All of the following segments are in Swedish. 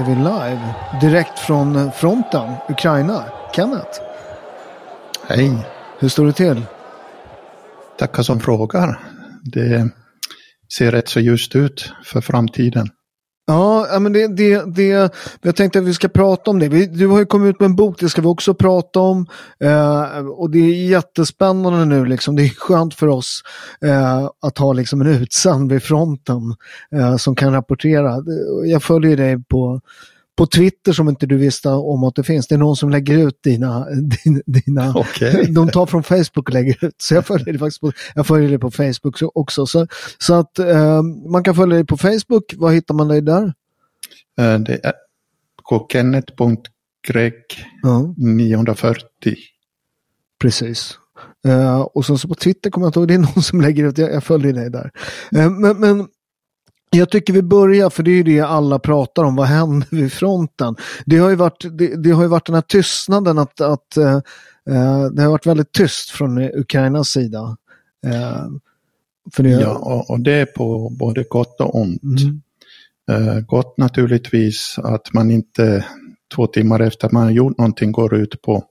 Är vi live. Direkt från fronten, Ukraina. Kenneth, Hej, hur står det till? tackar som frågar. Det ser rätt så ljust ut för framtiden. Ja, men det, det, det, jag tänkte att vi ska prata om det. Du har ju kommit ut med en bok, det ska vi också prata om. Eh, och det är jättespännande nu, liksom. det är skönt för oss eh, att ha liksom, en utsänd vid fronten eh, som kan rapportera. Jag följer dig på, på Twitter som inte du visste om att det finns. Det är någon som lägger ut dina, dina, dina Okej. de tar från Facebook och lägger ut. Så jag följer det faktiskt på, jag följer det på Facebook så- också. Så, så att eh, man kan följa dig på Facebook. Var hittar man dig där? Eh, Det är på kenneth.greg Ja, 940. precis. Eh, och sen så på Twitter kommer jag inte ihåg, det är någon som lägger ut, jag, jag följer dig där. Eh, men, men jag tycker vi börjar, för det är ju det alla pratar om, vad händer vid fronten? Det har ju varit, det, det har ju varit den här tystnaden att, att eh, eh, det har varit väldigt tyst från Ukrainas sida. Eh, för det, Ja, och, och det är på både gott och ont. Mm. Eh, Gott naturligtvis att man inte två timmar efter man har gjort någonting går ut på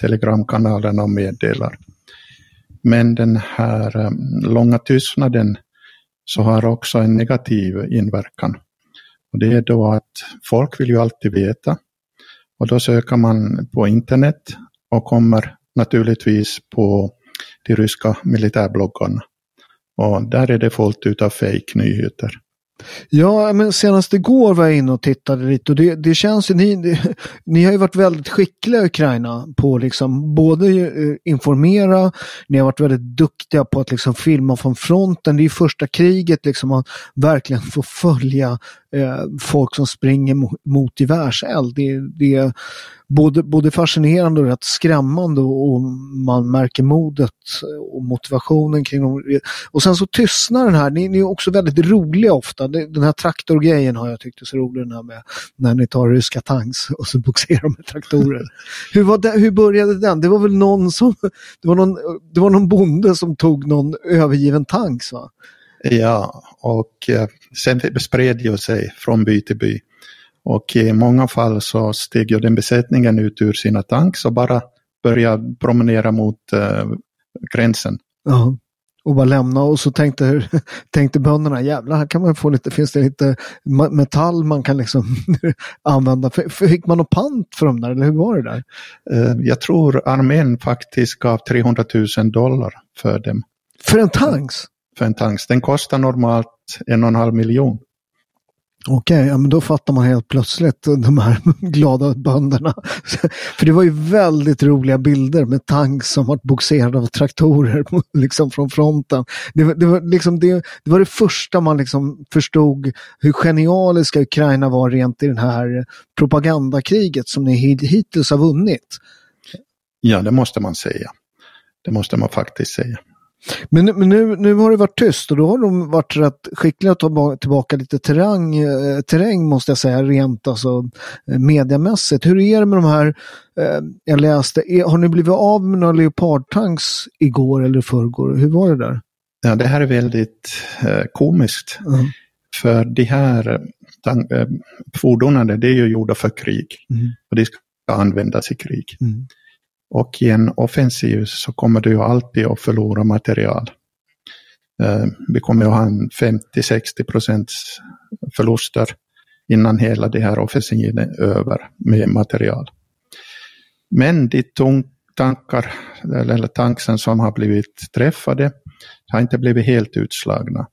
telegramkanalen och meddelar. Men den här eh, långa tystnaden så har också en negativ inverkan. Och det är då att folk vill ju alltid veta. Och då söker man på internet och kommer naturligtvis på de ryska militärbloggarna. Och där är det fullt av fake-nyheter. Ja, men senast igår var jag inne och tittade lite och det, det känns ju, ni, det, ni har ju varit väldigt skickliga i Ukraina på liksom både eh, informera, ni har varit väldigt duktiga på att liksom filma från fronten. Det är ju första kriget liksom man verkligen får följa eh, folk som springer mot gevärseld. Det, det både, både fascinerande och rätt skrämmande och, och man märker modet och motivationen kring dem. Och sen så tystnar den här, ni, ni är också väldigt roliga ofta. Den här traktorgrejen har jag tyckt är så rolig den här med när ni tar ryska tanks och så boxerar med traktorer. hur, var det, hur började den? Det var väl någon som, det var någon, det var någon bonde som tog någon övergiven tanks va? Ja, och eh, sen spred ju sig från by till by. Och i många fall så steg ju den besättningen ut ur sina tanks och bara började promenera mot eh, gränsen. Ja. Och bara lämna och så tänkte, tänkte bönderna, jävlar här kan man få lite, finns det lite metall man kan liksom använda. Fick man något pant för dem där eller hur var det där? Eh, jag tror armén faktiskt gav 300 000 dollar för dem. För en tanks? För en tanks. Den kostar normalt en och en halv miljon. Okej, ja, men då fattar man helt plötsligt de här glada bönderna. För det var ju väldigt roliga bilder med tanks som var boxerade av traktorer liksom från fronten. Det, var- det, var, liksom det, det var det första man liksom förstod hur genialiska Ukraina var rent i det här propagandakriget som ni hittills har vunnit. Ja, det måste man säga. Det måste man faktiskt säga. Men, nu- men nu, nu har det varit tyst och då har de varit rätt skickliga att ta ba- tillbaka lite terräng, eh, terräng måste jag säga, rent alltså eh, mediamässigt. Hur är det med de här, eh, jag läste, är, har ni blivit av med några leopardtanks igår eller förrgår? Hur var det där? Ja, det här är väldigt eh, komiskt. Mm. För de här eh, fordonen, det är ju gjorda för krig. Mm. Och de ska användas i krig. Mm. Och i en offensiv så kommer du ju alltid att förlora material. Eh, vi kommer att ha 50-60 procents förluster innan hela det här offensiven är över med material. Men de tankar, eller tanksen som har blivit träffade har inte blivit helt utslagna.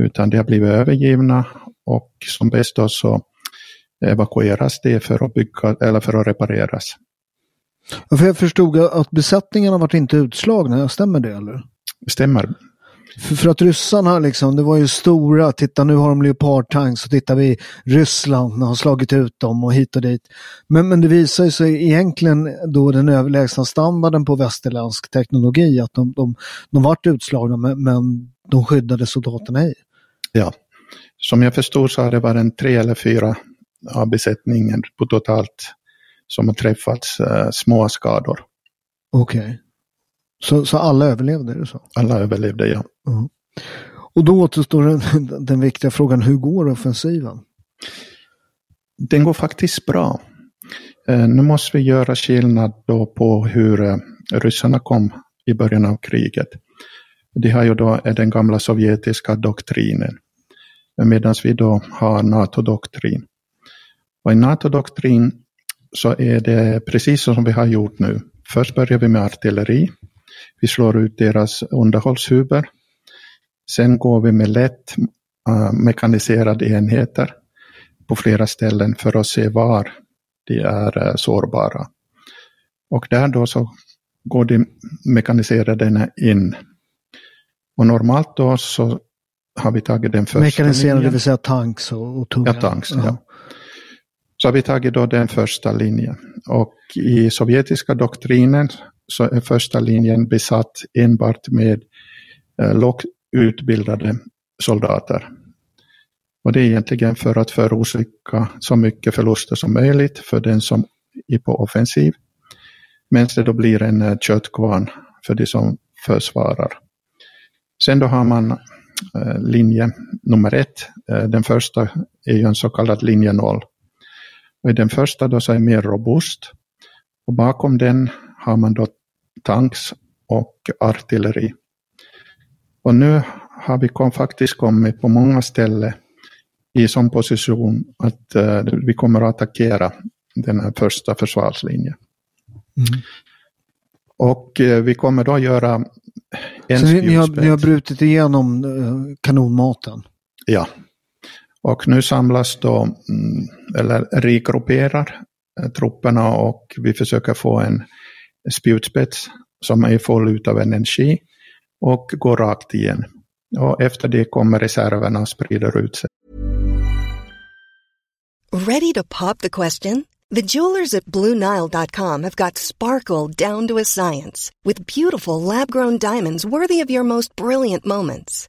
Utan de har blivit övergivna och som bäst då så evakueras det för att bygga eller för att repareras. Ja, För jag förstod att besättningarna varit inte utslagna, stämmer det eller? Stämmer. För, för att ryssarna liksom, det var ju stora, titta nu har de leopardtanks och tittar vi Ryssland har slagit ut dem och hit och dit. Men, men det visar ju sig egentligen då den överlägsna standarden på västerländsk teknologi att de, de, de vart utslagna men, men de skyddade soldaterna i. Ja. Som jag förstod så har det varit en tre eller fyra av besättningen på totalt som har träffats eh, små skador. Okej. Så, så alla överlevde, det så? Alla överlevde, ja. Och då återstår den, den viktiga frågan, hur går offensiven? den går faktiskt bra. Eh, nu måste vi göra skillnad då på hur eh, ryssarna kom i början av kriget. Det har ju då den gamla sovjetiska doktrinen. Medan vi då har NATO-doktrin. Och i NATO-doktrin så är det precis som vi har gjort nu. Först börjar vi med artilleri. Vi slår ut deras underhållshuvud. Sen går vi med lätt uh, mekaniserade enheter på flera ställen för att se var de är uh, sårbara. Och där då så går de mekaniserade in. Och normalt då så har vi tagit den första Mekaniserade, det vill säga tanks och, och tunga? Ja, tanks. Ja. Så har vi tagit då den första linjen. Och i sovjetiska doktrinen så är första linjen besatt enbart med eh, lågt utbildade soldater. Och det är egentligen för att förorsaka så mycket förluster som möjligt för den som är på offensiv. Medan det då blir en eh, köttkvarn för de som försvarar. Sen då har man eh, linje nummer ett. Eh, den första är ju en så kallad linje noll. Och i den första då så är mer robust. Och bakom den har man då tanks och artilleri. Och nu har vi kom, faktiskt kommit på många ställen i sån position att uh, vi kommer att attackera den här första försvarslinjen. Mm. Och uh, vi kommer då göra en Så ni har, ni har brutit igenom uh, kanonmaten? Ja. Och nu samlas då, mm, eller regrupperar eh, trupperna och vi försöker få en spjutspets som är full av energi och går rakt igen. Och efter det kommer reserverna och sprider ut sig. Ready to pop the question? The jewelers at BlueNile.com have got sparkle down to a science with beautiful lab-grown diamonds worthy of your most brilliant moments.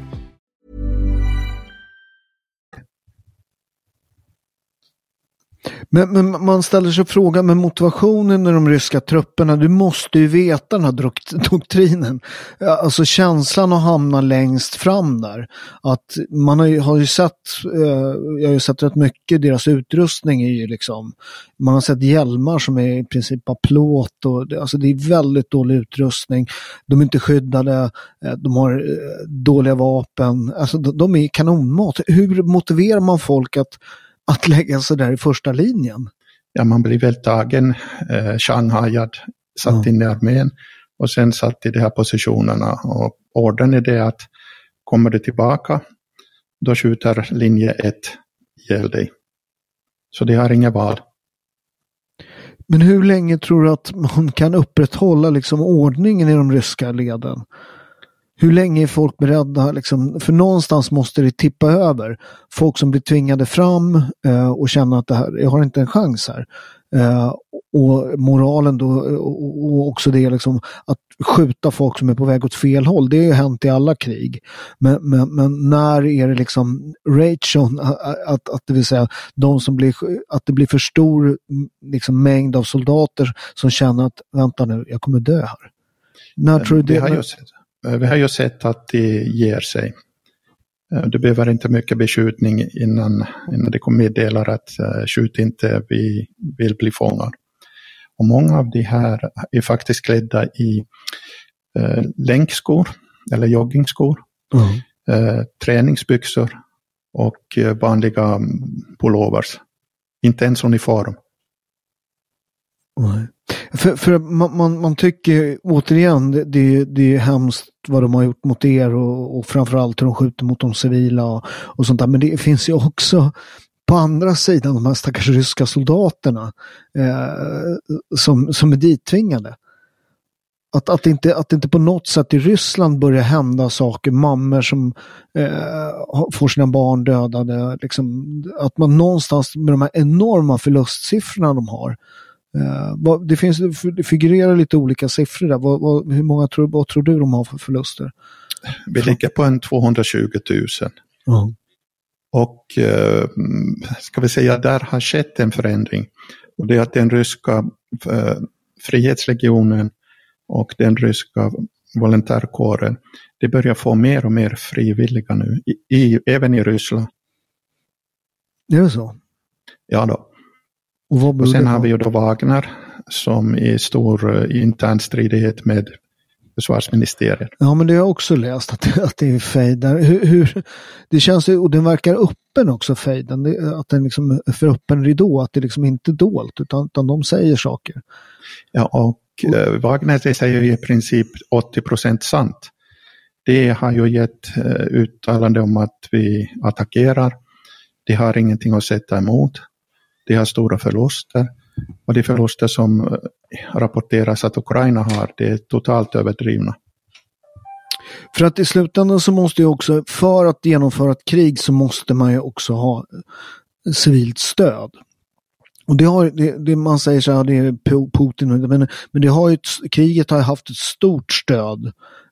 Men, men, man ställer sig frågan med motivationen med de ryska trupperna. Du måste ju veta den här doktrinen. Alltså känslan att hamna längst fram där. Att man har ju, har ju sett, eh, jag har ju sett rätt mycket, deras utrustning är ju liksom, man har sett hjälmar som är i princip bara plåt och alltså det är väldigt dålig utrustning. De är inte skyddade, eh, de har eh, dåliga vapen, alltså de, de är kanonmat. Hur motiverar man folk att att lägga sig där i första linjen. Ja, man blir väl tagen, eh, shanghajad, satt ja. in i armén och sen satt i de här positionerna. Och orden är det att kommer du tillbaka, då skjuter linje 1 ihjäl dig. Så de har inga val. Men hur länge tror du att man kan upprätthålla liksom ordningen i de ryska leden? Hur länge är folk beredda, liksom, för någonstans måste det tippa över. Folk som blir tvingade fram eh, och känner att det här, jag har inte en chans här. Eh, och moralen då, och också det liksom att skjuta folk som är på väg åt fel håll. Det har ju hänt i alla krig. Men, men, men när är det liksom ration, att, att det vill säga de som blir, att det blir för stor liksom, mängd av soldater som känner att vänta nu, jag kommer dö här. När tror du det? det har jag sett. Eh, vi har ju sett att det ger sig. Eh, du behöver inte mycket beskjutning innan, innan det kommer meddelar att uh, skjut inte, vi vill bli fångar. Och många av de här är faktiskt klädda i uh, länkskor eller joggingskor, mm. uh, träningsbyxor och vanliga pullovers. Inte ens uniform. Nej. För, för man, man, man, tycker återigen det, det, det är hemskt vad de har gjort mot er och, och framförallt hur de skjuter mot de civila och, och sånt där. Men det finns ju också på andra sidan de här stackars ryska soldaterna eh, som, som är dittvingade. Att, att, inte, att inte på något sätt i Ryssland börjar hända saker, mammor som eh, får sina barn dödade. Liksom, att man någonstans med de här enorma förlustsiffrorna de har det, finns, det figurerar lite olika siffror där. Vad, vad, hur många tror, vad tror du de har för förluster? Vi ligger på en 220 000. Mm. Och uh, ska vi säga, där har skett en förändring. Och det är att den ryska uh, frihetslegionen och den ryska volontärkåren, det börjar få mer och mer frivilliga nu, i, i, även i Ryssland. Det är så? Ja då. Och, och sen har vi ju då Wagner som i stor uh, intern stridighet med försvarsministeriet. Ja, men det har jag också läst att, att det är fejdar. Hur, hur, det känns och den verkar öppen också, fejden. Att den liksom är för öppen ridå, att det liksom inte är dolt, utan, utan de säger saker. Ja, och uh, Wagner säger i princip 80 procent sant. Det har ju gett uh, uttalande om att vi attackerar. De har ingenting att sätta emot. De har stora förluster och de förluster som eh, rapporteras att Ukraina har, det är totalt överdrivna. För att i slutändan så måste ju också, för att genomföra ett krig så måste man ju också ha eh, civilt stöd. Och det har, det, det man säger så här, det är Putin, men, men det har ju, kriget har haft ett stort stöd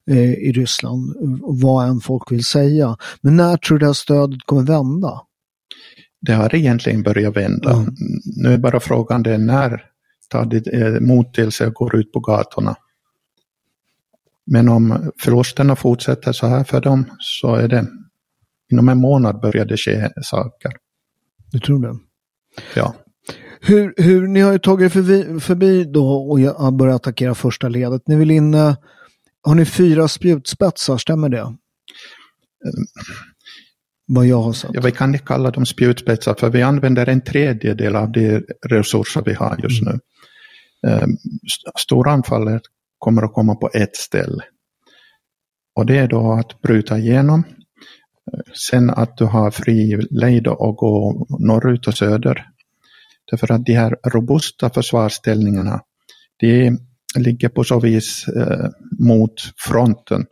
eh, i Ryssland, vad än folk vill säga. Men när tror du det här stödet kommer vända? Det har egentligen börjat vända. Mm. Nu är bara frågan det när tar det eh, mod till sig och går ut på gatorna. Men om förlusterna fortsätter så här för dem så är det inom en månad börjar det ske saker. Du tror det? Ja. Hur, hur, ni har ju tagit förbi, förbi då och börjat attackera första ledet. Ni vill in, har ni fyra spjutspetsar, stämmer det? Vad jag har sett. Ja, vi kan inte kalla dem spjutspetsar för vi använder en tredjedel av de resurser vi har just mm. nu. Ehm, mm. Stora anfallet kommer att komma på ett ställe. Och det är då att bryta igenom. Ehm, sen att du har fri lejd att gå norrut och söder. Därför att de här robusta försvarsställningarna, de ligger på så vis eh, mot fronten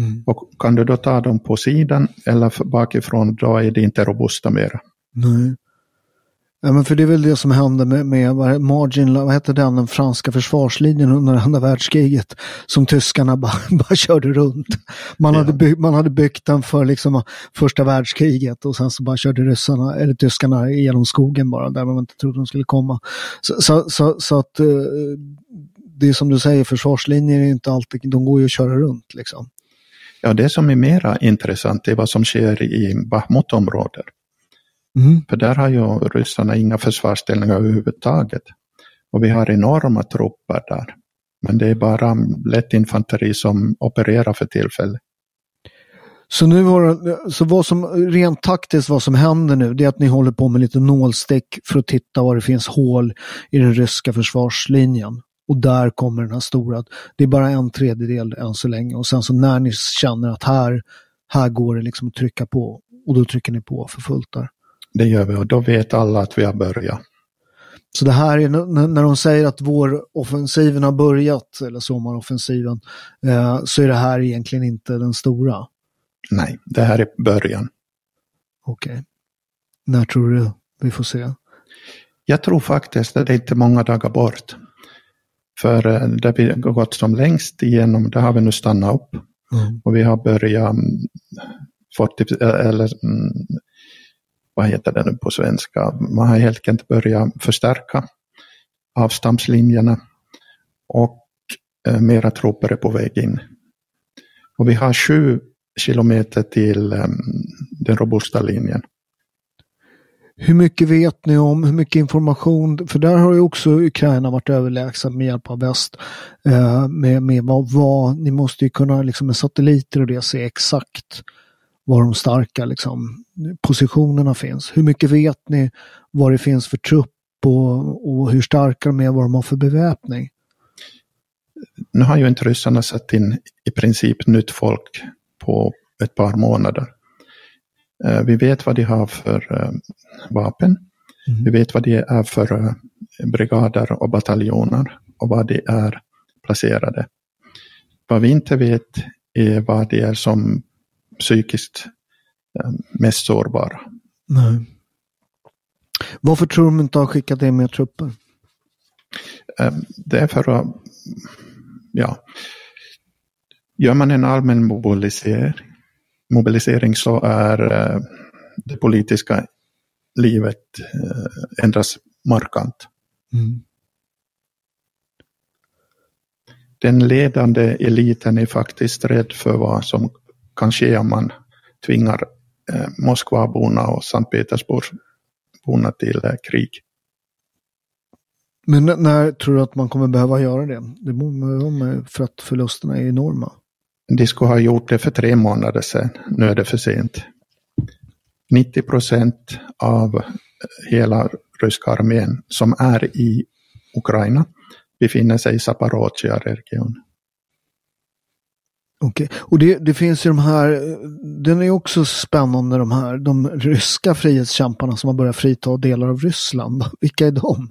Mm. Och kan du då ta dem på sidan eller bakifrån, då är det inte robusta mer. Nej. Ja, men för det är väl det som hände med, med Margin, vad hette den, den franska försvarslinjen under andra världskriget som tyskarna bara, bara körde runt. Man, ja. hade byggt, man hade byggt den för liksom första världskriget och sen så bara körde ryssarna, eller tyskarna genom skogen bara där man inte trodde de skulle komma. Så, så, så, så att eh, det är som du säger, försvarslinjer är inte alltid, de går ju att köra runt liksom. Ja, det som är mera intressant är vad som sker i Bachmutområdet. Mm. För där har ju ryssarna inga försvarsställningar överhuvudtaget. Och vi har enorma trupper där. Men det är bara lätt infanteri som opererar för tillfället. Så nu var så vad som rent taktiskt vad som händer nu det är att ni håller på med lite nålstick för att titta var det finns hål i den ryska försvarslinjen. Och där kommer den här stora, det är bara en tredjedel än så länge och sen så när ni känner att här, här går det liksom att trycka på och då trycker ni på för fullt där. Det gör vi och då vet alla att vi har börjat. Så det här är när de säger att vår offensiven har börjat, eller sommaroffensiven, eh, så är det här egentligen inte den stora. Nej, det här är början. Okej. Okay. När tror du vi får se? Jag tror faktiskt att det är inte många dagar bort. För eh, där vi har gått som längst igenom, där har vi nu stannat upp. Mm. Och vi har börjat 40, mm, eh, eller mm, vad heter det nu på svenska, man har helt enkelt börjat förstärka avstampslinjerna och eh, mera trupper är på väg in. Och vi har sju kilometer till um, den robusta linjen. Hur mycket vet ni om, hur mycket information, för där har ju också Ukraina varit överlägsen med hjälp av väst. Eh, med, med vad, vad, ni måste ju kunna liksom med satelliter och det se exakt var de starka liksom, positionerna finns. Hur mycket vet ni vad det finns för trupp och, och hur starka de är, vad de har för beväpning? Nu har ju inte ryssarna satt in i princip nytt folk på ett par månader. Eh, vi vet vad de har för eh, vapen. Mm. Vi vet vad det är för eh, brigader och bataljoner och var de är placerade. Vad vi inte vet är vad de är som psykiskt mest sårbara. Nej. Varför tror de inte har skickat in mer trupper? Det är för att, ja, gör man en allmän mobilisering, mobilisering så är det politiska livet eh, ändras markant. Mm. Den ledande eliten är faktiskt rädd för vad som kan ske om man tvingar eh, Moskvaborna och Sankt Petersburgsborna till eh, krig. Men när tror du att man kommer behöva göra det? Det borde för att förlusterna är enorma. De skulle ha gjort det för tre månader sedan. Nu är det för sent. 90 procent av hela ryska armén som är i Ukraina befinner sig i Zaporozhia-regionen. Okej, okay. och det, det, finns ju de här, den är också spännande de här, de ryska frihetskämparna som har börjat frita delar av Ryssland. Vilka är de?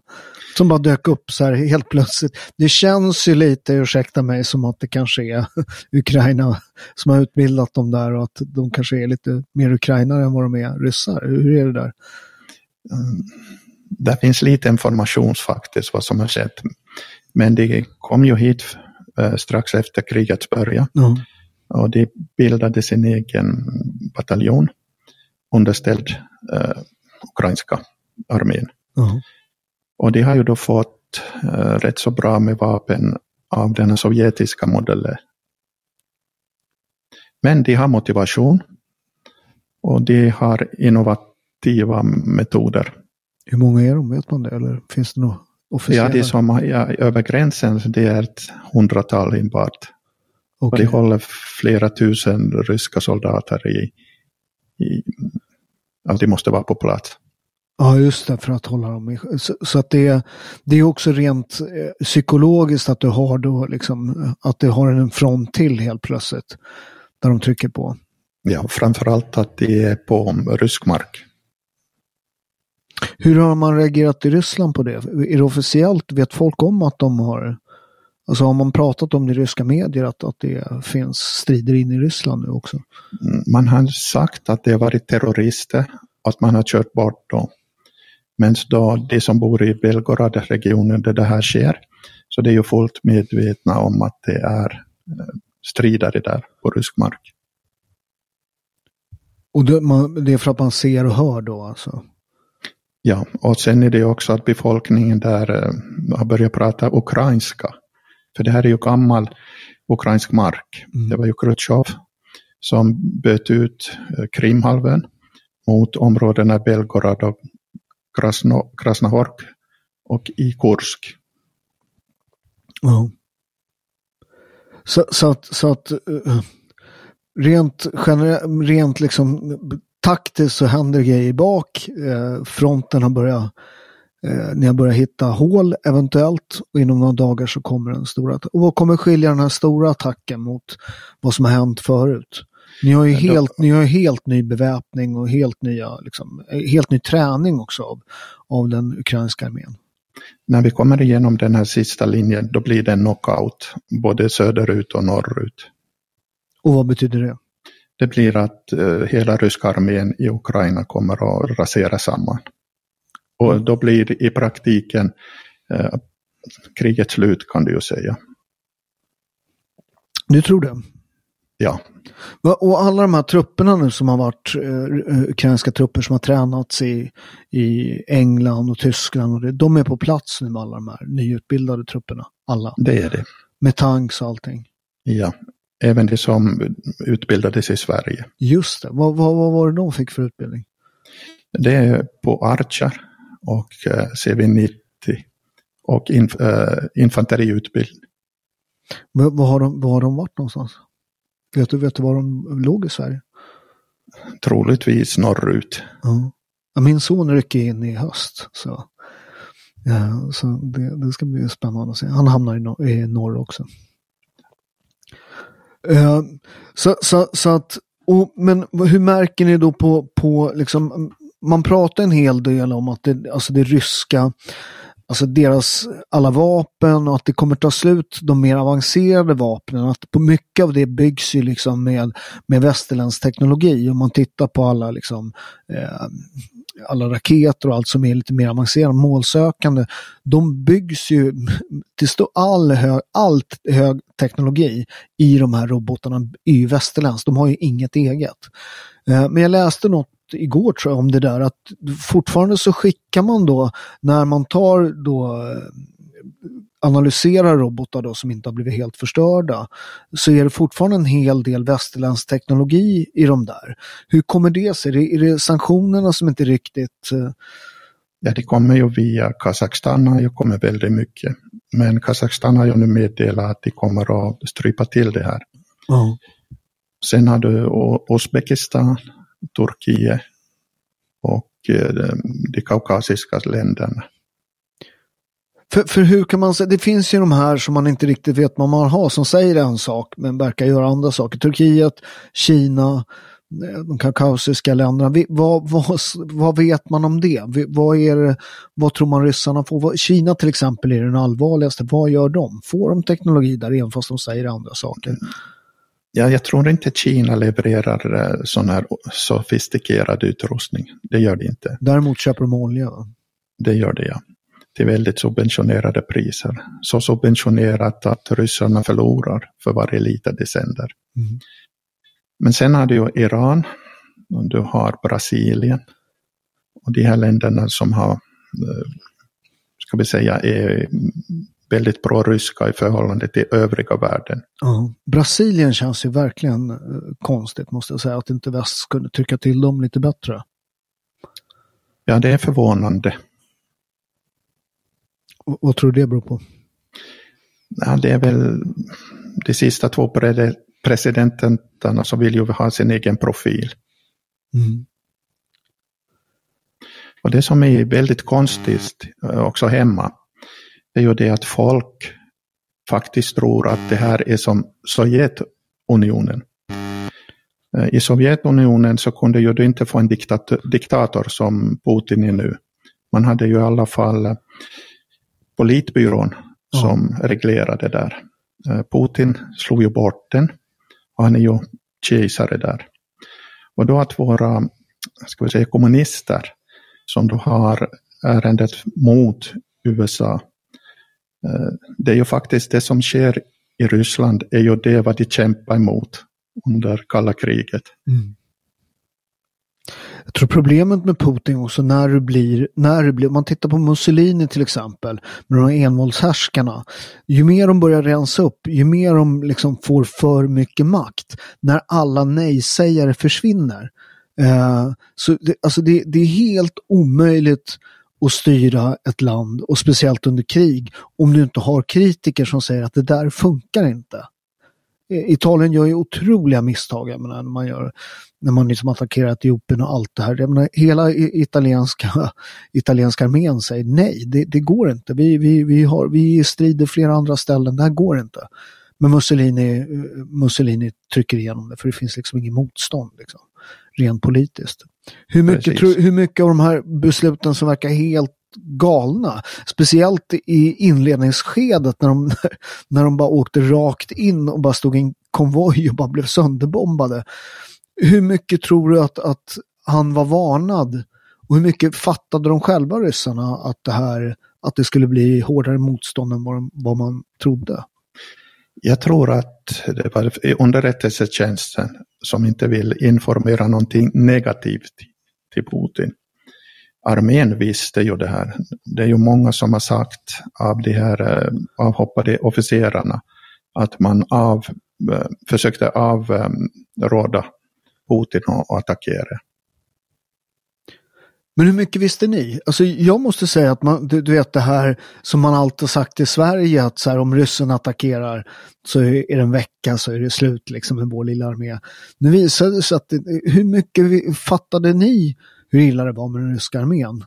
Som bara dök upp så här helt plötsligt. Det känns ju lite, ursäkta mig, som att det kanske är Ukraina som har utbildat dem där och att de kanske är lite mer ukrainare än vad de är ryssar. Hur är det där? Mm. Det finns lite information faktiskt vad som har skett. Men de kom ju hit eh, strax efter krigets början. Mm. Och de bildade sin egen bataljon underställd eh, ukrainska armén. Mm. Och de har ju då fått eh, rätt så bra med vapen av den sovjetiska modellen. Men de har motivation och de har innovativa metoder. Hur många är de? Vet man det? Eller finns det något officiella? Ja, de som är ja, över gränsen det är ett hundratal enbart. Okay. Och de håller flera tusen ryska soldater i, i att de måste vara på plats. Ja, just det, för att hålla dem i... Så, så, att det, det är också rent eh, psykologiskt att du har då liksom, att du har en front till helt plötsligt. Där de trycker på. Ja, framförallt att det är på rysk mark. Hur har man reagerat i Ryssland på det? Är det officiellt? Vet folk om att de har... Alltså har man pratat om det i ryska medier att, att det finns strider in i Ryssland nu också? Mm, man har sagt att det har varit terrorister att man har kört bort dem. Men då de som bor i Belgorod-regionen där det här sker, så det är ju fullt medvetna om att det är eh, stridare där på rysk mark. Och det, man, det är för att man ser och hör då alltså? Ja, och sen är det också att befolkningen där eh, har börjat prata ukrainska. För det här är ju gammal ukrainsk mark. Mm. Det var ju Khrushchev som böt ut eh, Krimhalvön mot områdena Belgorod och Krasno, Krasnohork och i Kursk. Ja. Så, så att, så att eh, rent, rent liksom taktiskt så händer grejer bak. Eh, fronten har börjat, eh, ni har börjat hitta hål eventuellt och inom några dagar så kommer den stora. Och vad kommer skilja den här stora attacken mot vad som har hänt förut? Ni har ju helt, ni har helt ny beväpning och helt, nya, liksom, helt ny träning också av, av den ukrainska armén. När vi kommer igenom den här sista linjen då blir det en knockout, både söderut och norrut. Och vad betyder det? Det blir att uh, hela ryska armén i Ukraina kommer att rasera samman. Och då blir i praktiken uh, kriget slut kan du ju säga. Du tror det? Ja. Och alla de här trupperna nu som har varit eh, eh, ukrainska trupper som har tränats i, i England och Tyskland, och det, de är på plats nu med alla de här nyutbildade trupperna? Alla? Det är det. Med tanks och allting? Ja. även de som utbildades i Sverige. Just det. Vad, vad, vad var det de fick för utbildning? Det är på Archer och eh, CV90 och inf infanteriutbildning. Men, vad, har de, vad har de varit någonstans? Vet du, vet du var de låg i Sverige? Troligtvis norrut. Ja. Min son rycker in i höst. Så, ja, så det, det, ska bli spännande att se. Han hamnar i, nor i norr också. Uh, så, så, så att, och, men hur märker ni då på, på liksom, man pratar en hel del om att det, alltså det ryska alltså deras alla vapen och att det kommer ta slut de mer avancerade vapnen. Att på mycket av det byggs ju liksom med, med västerländsk teknologi. Om man tittar på alla liksom eh, alla raketer och allt som är lite mer avancerat, målsökande, de byggs ju till stor, all hög, allt hög teknologi i de här robotarna är ju västerländskt, de har ju inget eget. Eh, men jag läste något igår tror jag om det där att fortfarande så skickar man då när man tar då eh, analyserar robotar då som inte har blivit helt förstörda så är det fortfarande en hel del västerländsk teknologi i de där. Hur kommer det sig? Är det, är det sanktionerna som inte riktigt... Eh, ja, det kommer ju via Kazakstan har ju kommit väldigt mycket. Men Kazakstan har ju nu meddelat att de kommer att strypa till det här. Mm. Sen har du Uzbekistan, Turkiet och eh, de kaukasiska länderna. För, för hur kan man säga, det finns ju de här som man inte riktigt vet vad man har som säger en sak men verkar göra andra saker. Turkiet, Kina, eh, de kaukasiska länderna. Vad, vad, vad vet man om det? Vad, är det, vad tror man ryssarna får? Kina till exempel är den allvarligaste. Vad gör de? Får de teknologi där även fast de säger andra saker? Ja, jag tror inte Kina levererar eh, sån här sofistikerad utrustning. Det gör det inte. Däremot köper de olja? Det gör det, ja till väldigt subventionerade priser. Så subventionerat att ryssarna förlorar för varje liter de sänder. Mm. Men sen har du ju Iran, och du har Brasilien och de här länderna som har, eh, ska vi säga, är väldigt pro-ryska i förhållande till övriga världen. Ja. Brasilien känns ju verkligen eh, konstigt måste jag säga, att inte väst skulle tycka till dem lite bättre. Ja, det är förvånande. Vad tror du det beror på? Ja, det är väl de sista två presidenterna som vill ju ha sin egen profil. Mm. Och det som är väldigt konstigt eh, också hemma, är ju det att folk faktiskt tror att det här är som Sovjetunionen. Eh, I Sovjetunionen så kunde ju du inte få en diktator, diktator som Putin är nu. Man hade ju i alla fall politbyrån som ja. reglerade där. Eh, Putin slog ju bort den och han är ju kejsare där. Och då att våra ska vi säga, kommunister som då har ärendet mot USA. Eh, det är ju faktiskt det som sker i Ryssland är ju det vad de kämpar emot under kalla kriget. Mm. Jag tror problemet med Putin också när det blir, när det blir, om man tittar på Mussolini till exempel, med de här envåldshärskarna. Ju mer de börjar rensa upp, ju mer de liksom får för mycket makt, när alla nej-sägare försvinner. Eh, så det, alltså det, det är helt omöjligt att styra ett land och speciellt under krig om du inte har kritiker som säger att det där funkar inte. Italien gör ju otroliga misstag jag menar, när man gör när man liksom attackerar Etiopien och allt det här. Jag menar, hela italienska, italienska armén säger nej, det, det går inte. Vi, vi, vi, har, vi strider flera andra ställen, det här går inte. Men Mussolini, eh, Mussolini trycker igenom det för det finns liksom inget motstånd. Liksom, rent politiskt. Hur mycket, tro, hur mycket av de här besluten som verkar helt galna. Speciellt i inledningsskedet när de, när de bara åkte rakt in och bara stod i en konvoj och bara blev sönderbombade. Hur mycket tror du att, att han var varnad? Och hur mycket fattade de själva ryssarna att det här att det skulle bli hårdare motstånd än vad, vad man trodde? Jag tror att det var underrättelsetjänsten som inte vill informera någonting negativt till Putin. Armén visste ju det här. Det är ju många som har sagt av de här eh, avhoppade officerarna att man av, eh, försökte avråda Putin att attackera. Men hur mycket visste ni? Alltså jag måste säga att man, du, du vet det här som man alltid sagt i Sverige att så här, om ryssen attackerar så är det en vecka så är det slut liksom med vår lilla armé. Nu visade det sig att det, hur mycket fattade ni hur illa det var med den ryska armén?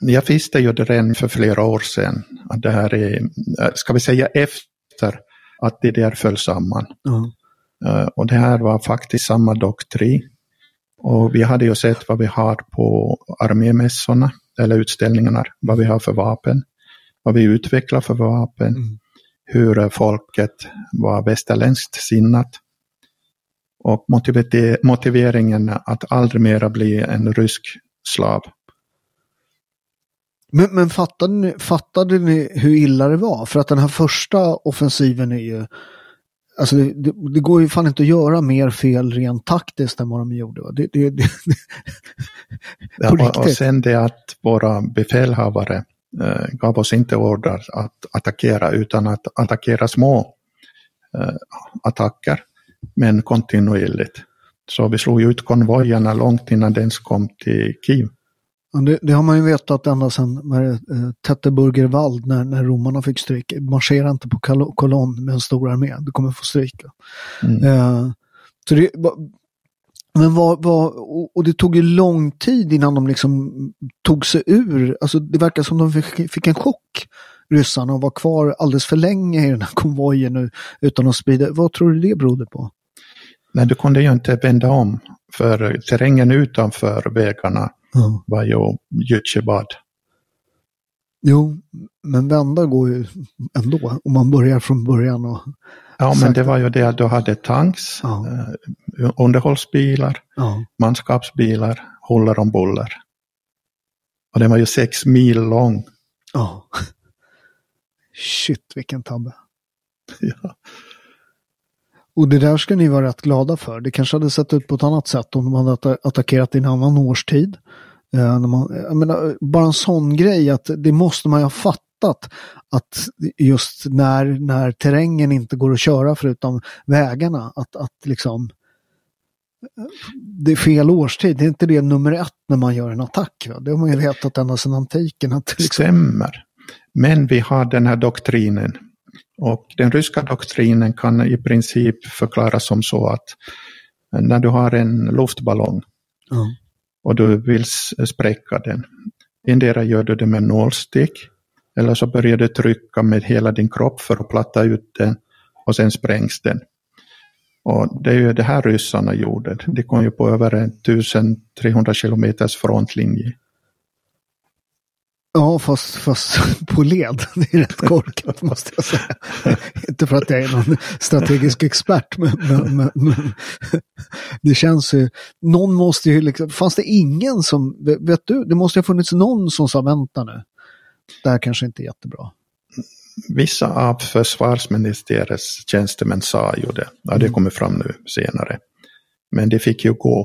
Jag visste ju det redan för flera år sedan. Att det här är, ska vi säga efter att DDR föll samman. Uh, och det här var faktiskt samma doktrin. Och vi hade ju sett vad vi har på armémässorna, eller utställningarna, vad vi har för vapen, vad vi utvecklar för vapen, Mm. hur folket var västerländskt sinnat. Och motiveringen att aldrig mera bli en rysk slav. Men, men fattade, ni, fattade ni hur illa det var? För att den här första offensiven är ju Alltså det, det, det går ju fan inte att göra mer fel rent taktiskt än vad de gjorde. va? Det, det, det, Ja, och, och sen det att våra befälhavare eh, gav oss inte order att attackera utan att attackera små eh, attacker, men kontinuerligt. Så vi slog ut konvojerna långt innan den ens kom till Kiev. Det, det har man ju vetat ända sedan eh, Tetteburger Wald när, när romarna fick stryk. Marschera inte på kolonn med en stor armé, du kommer få stryka. Mm. Eh, så det, men vad, vad, och, det tog ju lång tid innan de liksom tog sig ur, alltså det verkar som de fick, fick en chock, ryssarna, och var kvar alldeles för länge i den här konvojen nu, utan att sprida. Vad tror du det berodde på? Men du kunde ju inte vända om, för terrängen utanför vägarna Ja. var ju gyttjebad. Jo, men vända går ju ändå om man börjar från början. Och, Ja, men det var ju det att du hade tanks, Ja. eh, underhållsbilar, ja. manskapsbilar, huller om buller. Och den var ju sex mil lång. Ja. Shit vilken tabbe. Ja. Och det där ska ni vara rätt glada för. Det kanske hade sett ut på ett annat sätt om de hade attackerat i en annan årstid. Eh, när man, jag menar, bara en sån grej att det måste man ju ha fattat. Att just när, när terrängen inte går att köra förutom vägarna, att, att liksom det är fel årstid. Det är inte det nummer ett när man gör en attack. Va? Det har man ju vetat ända sedan antiken. Att liksom, Stämmer. Men vi har den här doktrinen. Och den ryska doktrinen kan i princip förklaras som så att när du har en luftballong ja. och du vill spräcka den. Endera gör du det med nålstick eller så börjar du trycka med hela din kropp för att platta ut den och sen sprängs den. Och det är ju det här ryssarna gjorde. De kom ju på över en 1300 kilometers frontlinje. Ja, fast, fast på led. Det är rätt korkat måste jag säga. Inte för att jag är någon strategisk expert, men, men, men, men det känns ju... Någon måste ju liksom... Fanns det ingen som... Vet du, det måste ha funnits någon som sa vänta nu. Det här kanske inte är jättebra. Vissa av försvarsministeriets tjänstemän sa ju det. Ja, det kommer fram nu senare. Men det fick ju gå.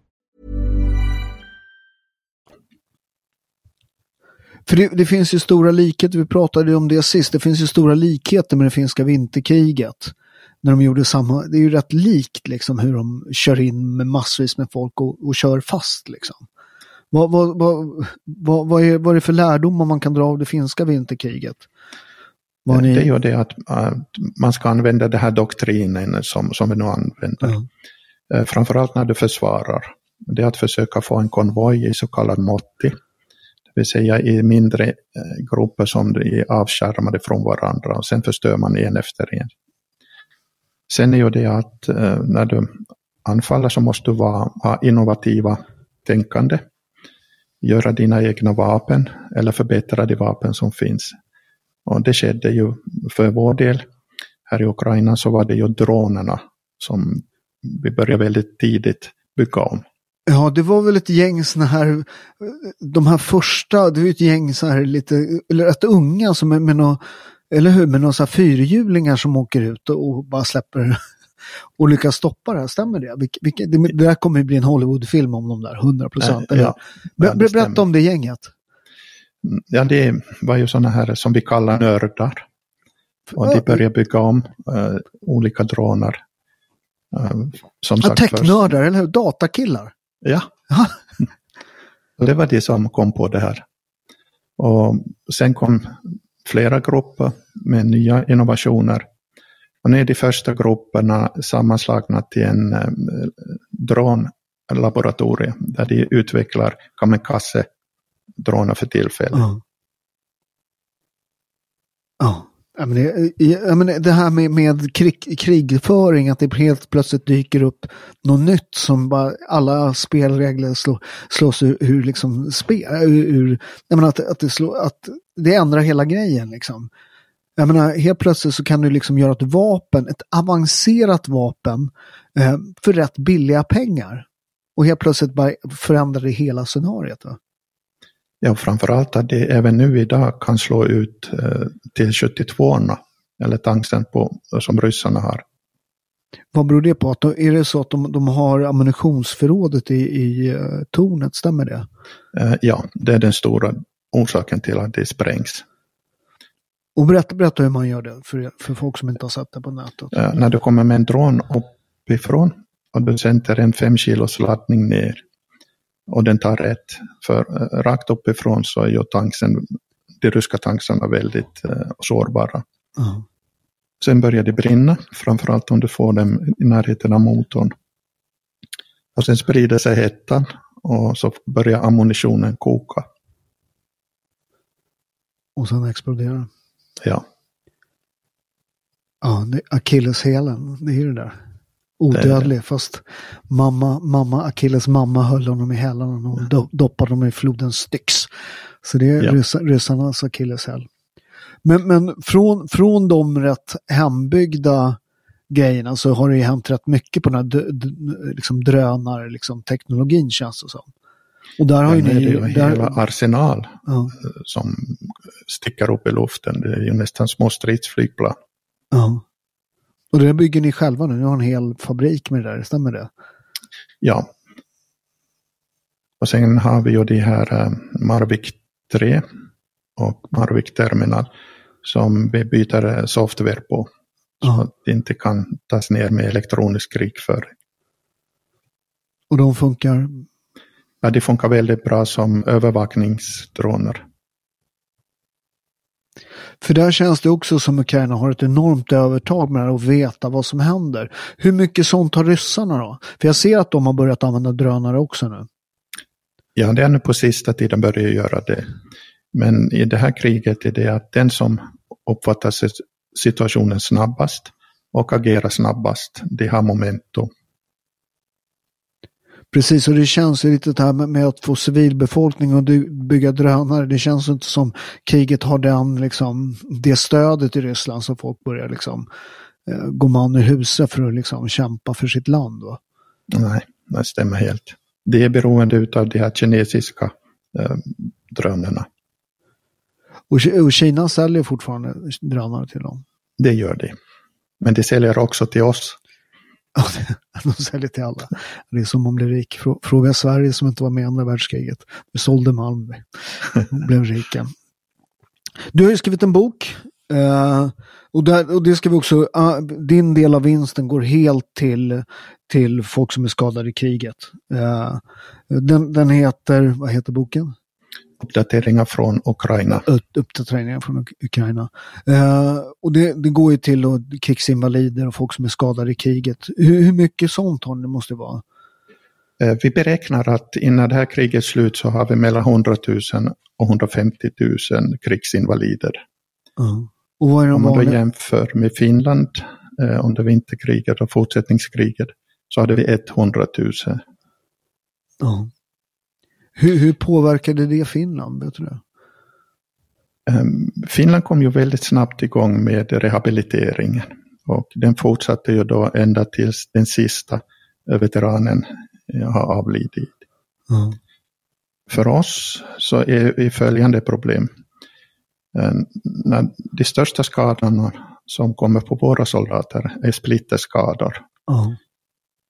För det, det finns ju stora likheter, vi pratade ju om det sist, det finns ju stora likheter med det finska vinterkriget. När de gjorde samma, det är ju rätt likt liksom hur de kör in med massvis med folk och, och kör fast liksom. Vad, vad, vad, vad, vad, är, vad är det för lärdomar man kan dra av det finska vinterkriget? Var ni... Det är ju det att, att man ska använda den här doktrinen som, som vi nu använder. Eh, Framförallt när du försvarar. Det är att försöka få en konvoj i så kallad motti. Det vill säga i mindre eh, grupper som är avskärmade från varandra och sen förstör man en efter en. Sen är ju det att eh, när du anfaller så måste du vara, ha innovativa tänkande. Göra dina egna vapen eller förbättra de vapen som finns. Och det skedde ju för vår del. Här i Ukraina så var det ju dronerna som vi började väldigt tidigt bygga om. Ja, det var väl ett gäng såna här, de här första, det var ju ett gäng så här lite, eller rätt unga som är med någon, eller hur, med några fyrhjulingar som åker ut och bara släpper och lyckas stoppa det här, stämmer det? Vilke, vilke, det, det där kommer ju bli en Hollywoodfilm om de där, 100 procent. Eh, ja. Ber, Ja, berätta om det gänget. Ja, det var ju sådana här som vi kallar nördar. Och de började bygga om eh, olika. Eh, som Ja, sagt, technördar, eller hur? Datakillar. Ja, det var det som kom på det här. Och sen kom flera grupper med nya innovationer. Och nu är de första grupperna sammanslagna till en eh, dronlaboratorie där de utvecklar kamikaze-droner för tillfället. Ja. Ja. Ja, men det, ja, men det här med, med krig, krigföring, att det helt plötsligt dyker upp något nytt som bara alla spelregler slå, slås ur, ur liksom spel, ur, ur, jag menar att, att, det slå, att det ändrar hela grejen liksom. Jag menar, helt plötsligt så kan du liksom göra ett vapen, ett avancerat vapen eh, för rätt billiga pengar. Och helt plötsligt bara förändrar det hela scenariot. Va? Ja, framförallt att det även nu idag kan slå ut eh, till 72 eller tanksen på, som ryssarna har. Vad beror det på? Att de, är det så att de, de har ammunitionsförrådet i, i eh, tornet, stämmer det? Eh, ja, det är den stora orsaken till att det sprängs. Och berätta, berätta hur man gör det för, för folk som inte har sett det på nätet. Eh, när du kommer med en dron uppifrån och du sänder en 5 kilos laddning ner och den tar rätt. För eh, rakt uppifrån så är ju tanksen, de ryska tanksarna väldigt eh, sårbara. Ja. Sen börjar det brinna, framförallt om du får dem i närheten av motorn. Och sen sprider sig hettan och så börjar ammunitionen koka. Och sen exploderar Ja, Ja, det är akilleshälen, det är ju det där. Odödlig, fast mamma, mamma, Achilles mamma höll honom i hälarna och do, doppade honom i floden Styx. Så det är Ja. ryssa, ryssarnas akilleshäl. Men, men från, från de rätt hembyggda grejerna så har det ju hänt rätt mycket på den här d- d- liksom drönar, liksom teknologin känns det som. Och där har ju Sen är ni... det ju där, hela arsenal ja, som sticker upp i luften. Det är ju nästan små stridsflygplan. ja. Och det bygger ni själva nu, ni har en hel fabrik med det där, stämmer det? Ja. Och sen har vi ju de här eh, Marvik 3 och Marvik Terminal som vi byter eh, software på. Så Ja. att det inte kan tas ner med elektronisk krigföring. Och de funkar Ja, det funkar väldigt bra som övervakningsdroner. För där känns det också som Ukraina har ett enormt övertag med att veta vad som händer. Hur mycket sånt har ryssarna då? För jag ser att de har börjat använda drönare också nu. Ja, det är nu på sista tiden börjar göra det. Men i det här kriget är det att den som uppfattar situationen snabbast och agerar snabbast, det har momentum. Precis, och det känns ju lite det här med, att få civilbefolkning och bygga drönare. Det känns inte som kriget har den, liksom, det stödet i Ryssland så folk börjar liksom eh, gå man ur huset för att liksom kämpa för sitt land. Va? Nej, det stämmer helt. Det är beroende av de här kinesiska eh, drönarna. Och, och Kina säljer fortfarande drönare till dem. Det gör det. Men det säljer också till oss. De säljer till alla. Det är som om blir rik. Fråga Sverige som inte var med i andra världskriget. Vi sålde Malmö och blev rika. Du har ju skrivit en bok. Eh, och, där, och det ska vi också, ah, din del av vinsten går helt till, till folk som är skadade i kriget. Eh, den, den heter, vad heter boken? Uppdateringar från Ukraina. Uppdateringar från Ukraina. Uh, och det, det, går ju till och krigsinvalider och folk som är skadade i kriget. Hur, hur mycket sånt har det måste vara? Uh, vi beräknar att innan det här kriget slut så har vi mellan 100 000 och 150 000 krigsinvalider. Uh. Och vad är de Om man då vanliga? jämför med Finland uh, under vinterkriget och fortsättningskriget så hade vi 100 000. Ja. Hur, hur påverkade det Finland? Vet du? Um, Finland kom ju väldigt snabbt igång med rehabiliteringen. Och den fortsatte ju då ända tills den sista veteranen har avlidit. Ja. För oss så är det följande problem. När de största skadorna som kommer på våra soldater är splitterskador. Ja.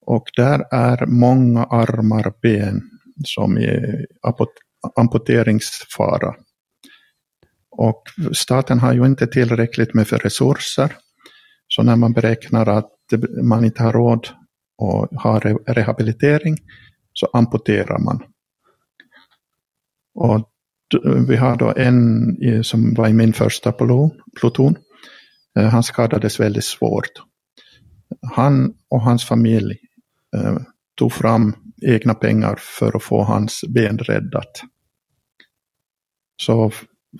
Och där är många armar, ben som är amputeringsfara. Och staten har ju inte tillräckligt med för resurser. Så när man beräknar att man inte har råd att ha rehabilitering så amputerar man. Och vi har då en som var i min första pluton. Eh, han skadades väldigt svårt. Han och hans familj eh, tog fram egna pengar för att få hans ben räddat. Så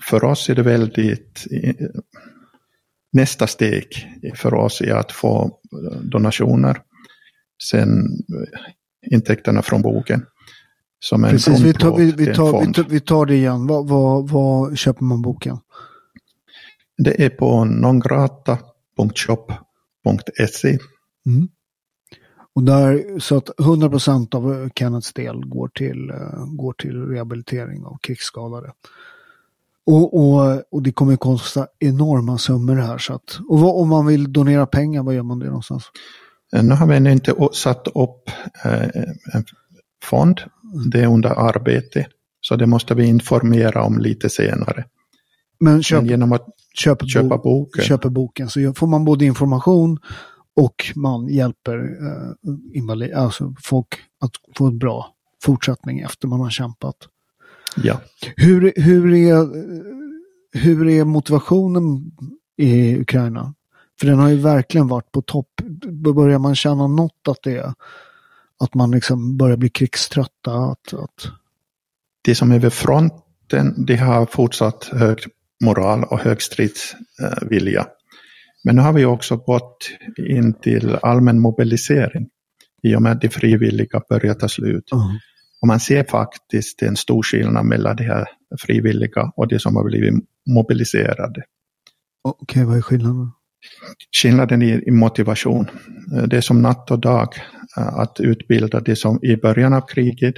för oss är det väldigt nästa steg för oss är att få donationer. Sen intäkterna från boken. Som en Precis, vi tar, vi, vi, tar, vi, tar, vi tar det igen. Vad, vad, vad köper man boken? Det är på nongrata.shop.se. Mm. Och där, så att 100 procent av Kennets del går till, uh, går till rehabilitering av krigsskadade. Och, och, och det kommer att kosta enorma summor det här. Så att, och vad, om man vill donera pengar, vad gör man det någonstans? Nu har vi ännu inte satt upp eh, en fond. Det är under arbete. Så det måste vi informera om lite senare. Men, köp, Men genom att köpa boken. köper boken så får man både information och man hjälper eh, invalid, alltså folk att få en bra fortsättning efter man har kämpat. Ja. Hur, hur, är, hur är motivationen i Ukraina? För den har ju verkligen varit på topp. Börjar man känna något att det är att man liksom börjar bli krigströtta? Att, att... De som är vid fronten, de har fortsatt hög moral och hög stridsvilja. Men nu har vi också gått in till allmän mobilisering i och med att de frivilliga börjar ta slut. Mm. Och man ser faktiskt en stor skillnad mellan de här frivilliga och de som har blivit mobiliserade. Okej, okay, vad är skillnaden? Skillnaden i, i motivation. Det är som natt och dag att utbilda de som i början av kriget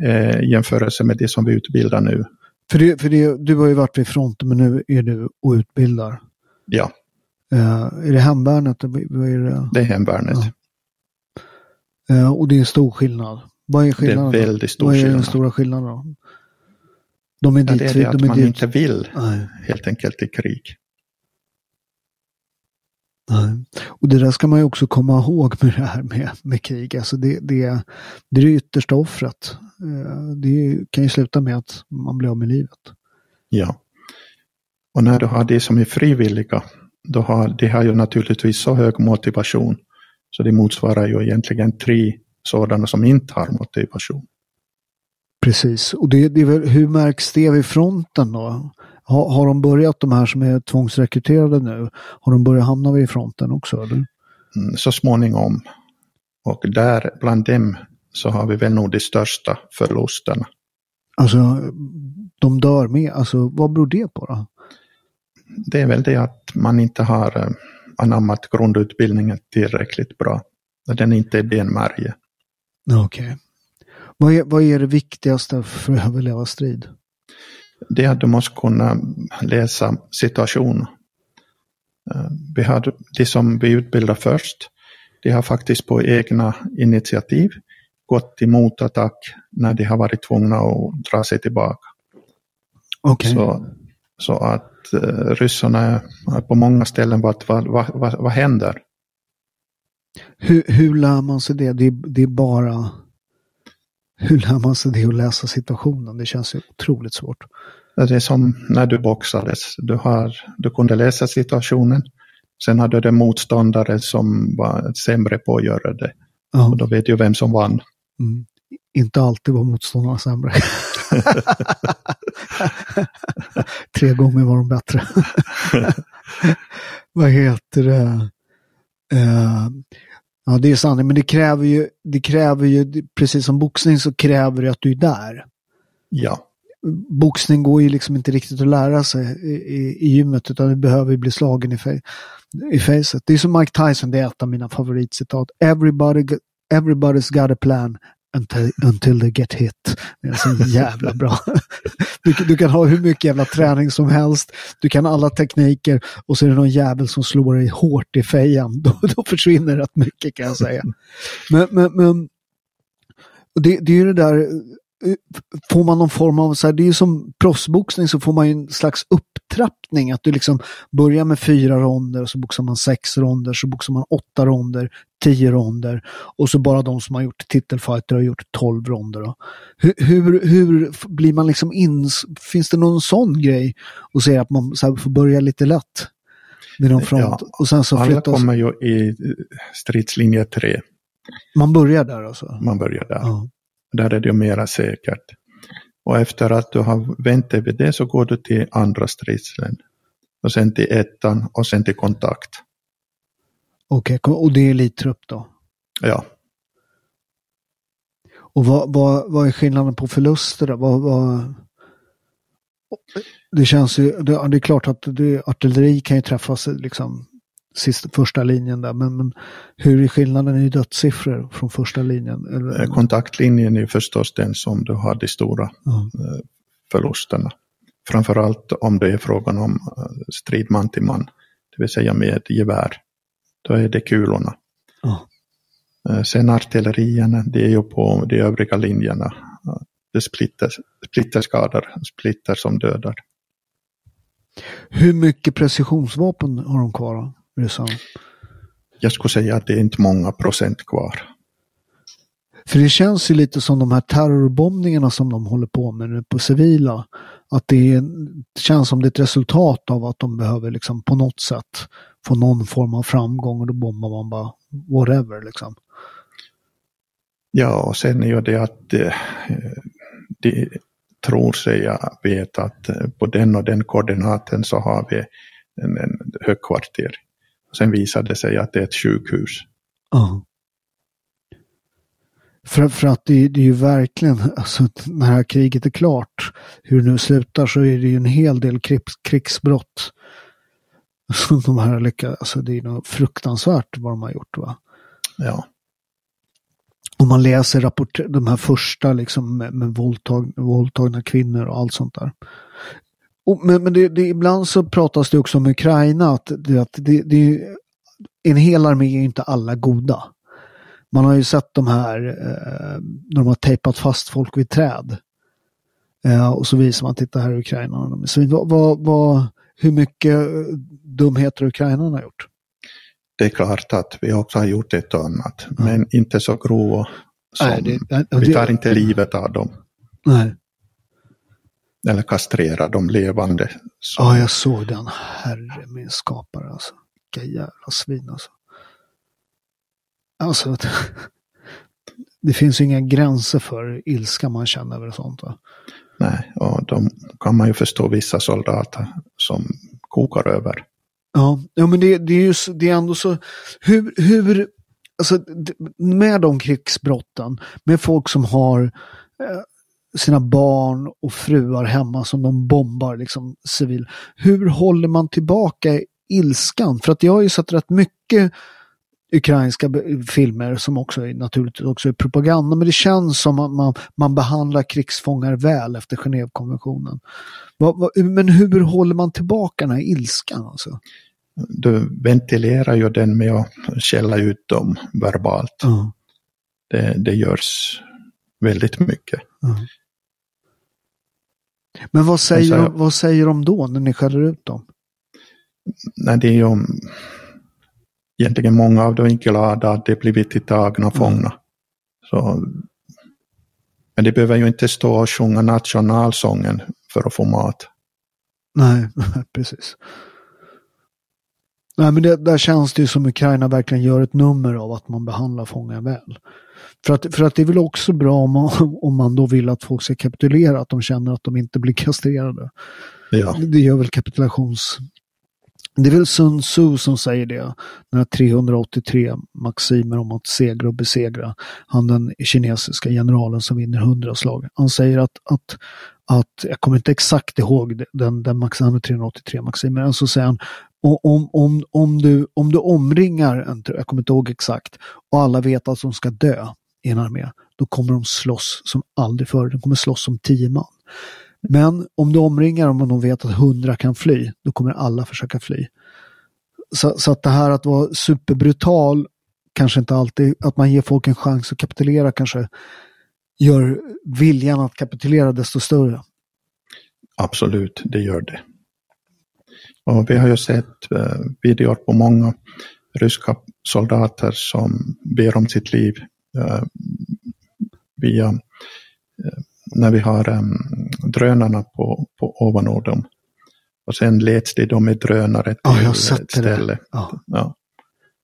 eh, jämförelse med de som vi utbildar nu. För, det, för det, du har ju varit vid fronten men nu är du och utbildar. Ja. Uh, är det hemvärnet? Är det? det är hemvärnet. Ja. Uh, och det är stor skillnad. Vad är skillnaden? Det är väldigt stor Vad är skillnad. den stora skillnaden då? De är ja, dit, det är det de att är man dit. inte vill Nej. helt enkelt i krig. Nej. Och det där ska man ju också komma ihåg med det här med, med krig. Alltså det, det, det är det yttersta offret. Det kan ju sluta med att man blir av med livet. Ja. Och när du har de som är frivilliga, då har de har ju naturligtvis så hög motivation. Så det motsvarar ju egentligen tre sådana som inte har motivation. Precis, och det, det väl, hur märks det vid fronten då? Har, har de börjat, de här som är tvångsrekryterade nu, har de börjat hamna vid fronten också? Eller? Mm, så småningom. Och där bland dem så har vi väl nog de största förlusterna. Alltså, de dör med, alltså vad beror det på då? Det är väl det att man inte har anammat grundutbildningen tillräckligt bra. Den inte är benmärge. Okej. Okay. Vad är, vad är det viktigaste för att överleva strid? Det är att du måste kunna läsa situation. Vi har de som vi utbildar först, de har faktiskt på egna initiativ gått emot attack när de har varit tvungna att dra sig tillbaka. Okay. Så, så att uh, ryssarna på många ställen vad, vad, vad, vad händer? Hur, hur lär man sig det? Det, det är bara hur lär man sig det att läsa situationen? Det känns ju otroligt svårt. Det är som när du boxades. Du, har, du kunde läsa situationen. Sen hade du motståndare som var sämre på att göra det. Ja. Och då vet ju vem som vann. Mm. Inte alltid var motståndarna sämre. Tre gånger var de bättre. Vad heter det? Uh, ja, det är sant, men det kräver ju, det kräver ju, precis som boxning så kräver det att du är där. Ja. Boxning går ju liksom inte riktigt att lära sig i, i, i gymmet utan du behöver bli slagen i, fe, i facet. Det är som Mike Tyson, det är ett av mina favoritcitat. Everybody, everybody's got a plan until, until they get hit. Det är så jävla bra. Du, du, kan ha hur mycket jävla träning som helst. Du kan alla tekniker och så är det någon jävel som slår dig hårt i fejan. Då, då försvinner rätt mycket kan jag säga. Men, men, men det, det är ju det där eh, får man någon form av, så här, det är ju som proffsboxning så får man ju en slags upptrappning. Att du liksom börjar med fyra ronder och så boxar man sex ronder, så boxar man åtta ronder, tio ronder och så bara de som har gjort titelfighter har gjort tolv ronder. Hur, hur, hur, blir man liksom in, finns det någon sån grej och säga att man så här, får börja lite lätt? Med någon front Ja, och sen så Alla flyttas... kommer ju i stridslinje 3. Man börjar där alltså? Man börjar där. Ja. Där är det ju mera säkert. Och efter att du har vänt dig vid det så går du till andra stridslinjen. Och sen till ettan och sen till kontakt. Okej, och det är elittrupp då? Ja, Och vad, vad, vad är skillnaden på förluster? Vad, vad... Det känns ju, det är klart att det, artilleri kan ju träffas liksom sista, första linjen där, men, men hur är skillnaden i dödssiffror från första linjen? Eller, Eh, kontaktlinjen är förstås den som du har de stora ja. eh, förlusterna. Framförallt om det är frågan om eh, strid man till man, det vill säga med gevär. Då är det kulorna. Ja. Sen artillerierna, det är ju på de övriga linjerna. Det splitter, splitterskador, splitter som dödar. Hur mycket precisionsvapen har de kvar ryssarna? Jag skulle säga att det är inte många procent kvar. För det känns ju lite som de här terrorbombningarna som de håller på med nu på civila. Att det, är, det känns som det är ett resultat av att de behöver liksom på något sätt få någon form av framgång och då bombar man bara whatever liksom. Ja, och sen är ju det att eh, de tror sig jag vet att eh, på den och den koordinaten så har vi en, en högkvarter. Sen visar det sig att det är ett sjukhus. Ja. För, för att det, det är ju verkligen, alltså när det här kriget är klart, hur det nu slutar så är det ju en hel del krigs, krigsbrott som de här lyckats, alltså det är något fruktansvärt vad de har gjort va. Ja, Om man läser rapport, de här första liksom med, med våldtag, våldtagna kvinnor och allt sånt där. Och, men men det, det, ibland så pratas det också om Ukraina, att, det, att det, det är en hel armé är inte alla goda. Man har ju sett de här eh, när de har tejpat fast folk vid träd. Eh, och så visar man, titta här i Ukraina. Så vad, vad, vad, hur mycket dumheter Ukraina har gjort? det är klart att vi också har gjort ett och annat, men inte så grova. Som, Nej, det- ja, vi tar inte livet av dem, Nej. Eller kastrerar dem levande. Så, Ja, jag såg den. Herre min skapare alltså. Vilka jävla svin alltså. Alltså, det- finns ju inga gränser för ilska man känner över sånt. Va? Nej, och de kan man ju förstå vissa soldater som kokar över. Ja, ja men det, det är ju det är ändå så. Hur, hur, alltså med de krigsbrotten, med folk som har eh, sina barn och fruar hemma som de bombar liksom civil. Hur håller man tillbaka ilskan? För att jag har ju sett rätt mycket ukrainska filmer som också är naturligtvis också är propaganda, men det känns som att man, man behandlar krigsfångar väl efter Genèvekonventionen. Men hur håller man tillbaka den här ilskan? Alltså? Du ventilerar ju den med att skälla ut dem verbalt. Ja. Det, det görs väldigt mycket. Men vad säger, de, vad säger de då när ni skäller ut dem? Nej, det är ju egentligen många av dem är glada att de blivit tagna fångna. Så Men de behöver ju inte stå och sjunga nationalsången för att få mat. Nej, precis. Nej, men det, där känns det ju som Ukraina verkligen gör ett nummer av att man behandlar fångar väl. För att, för att det är väl också bra om man, om man då vill att folk ska kapitulera, att de känner att de inte blir kastrerade. Ja. Det gör väl kapitulations... Det är väl Sun Tzu som säger det. Den här 383 maximer om att segra och besegra. Han den kinesiska generalen som vinner hundra slag. Han säger att, att, att jag kommer inte exakt ihåg den, den max, han 383 maximer. Så alltså säger han om, om, om, du, om du omringar, en, jag kommer inte ihåg exakt, och alla vet att de ska dö i en armé, då kommer de slåss som aldrig förr. De kommer slåss som tio man. Men om du omringar dem och de vet att hundra kan fly, då kommer alla försöka fly. Så, så, att det här att vara superbrutal, kanske inte alltid, att man ger folk en chans att kapitulera kanske gör viljan att kapitulera desto större. Absolut, det gör det. Och vi har ju sett eh, videor på många ryska soldater som ber om sitt liv eh, via eh, när vi har um, drönarna på, på ovanför dem. Och sen leds de då med drönare till oh, ett ställe. Det. Ja. Ja.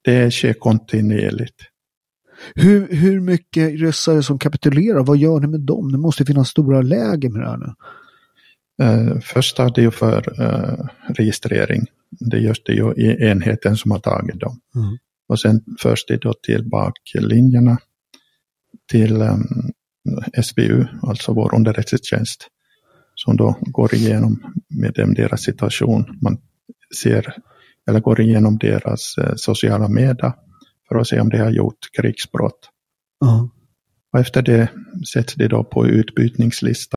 det sker kontinuerligt. Hur, hur mycket ryssare som kapitulerar, vad gör ni med dem? Det måste finnas stora läger med det här nu. Uh, först är det ju för uh, registrering. Det görs det ju i enheten som har tagit dem. Mm. Och sen förs det då till baklinjerna till um, SBU, alltså vår underrättelsetjänst, som då går igenom med dem deras situation. Man ser, eller går igenom deras eh, sociala medier för att se om de har gjort krigsbrott. Uh. Och efter det sätts de då på utbytningslista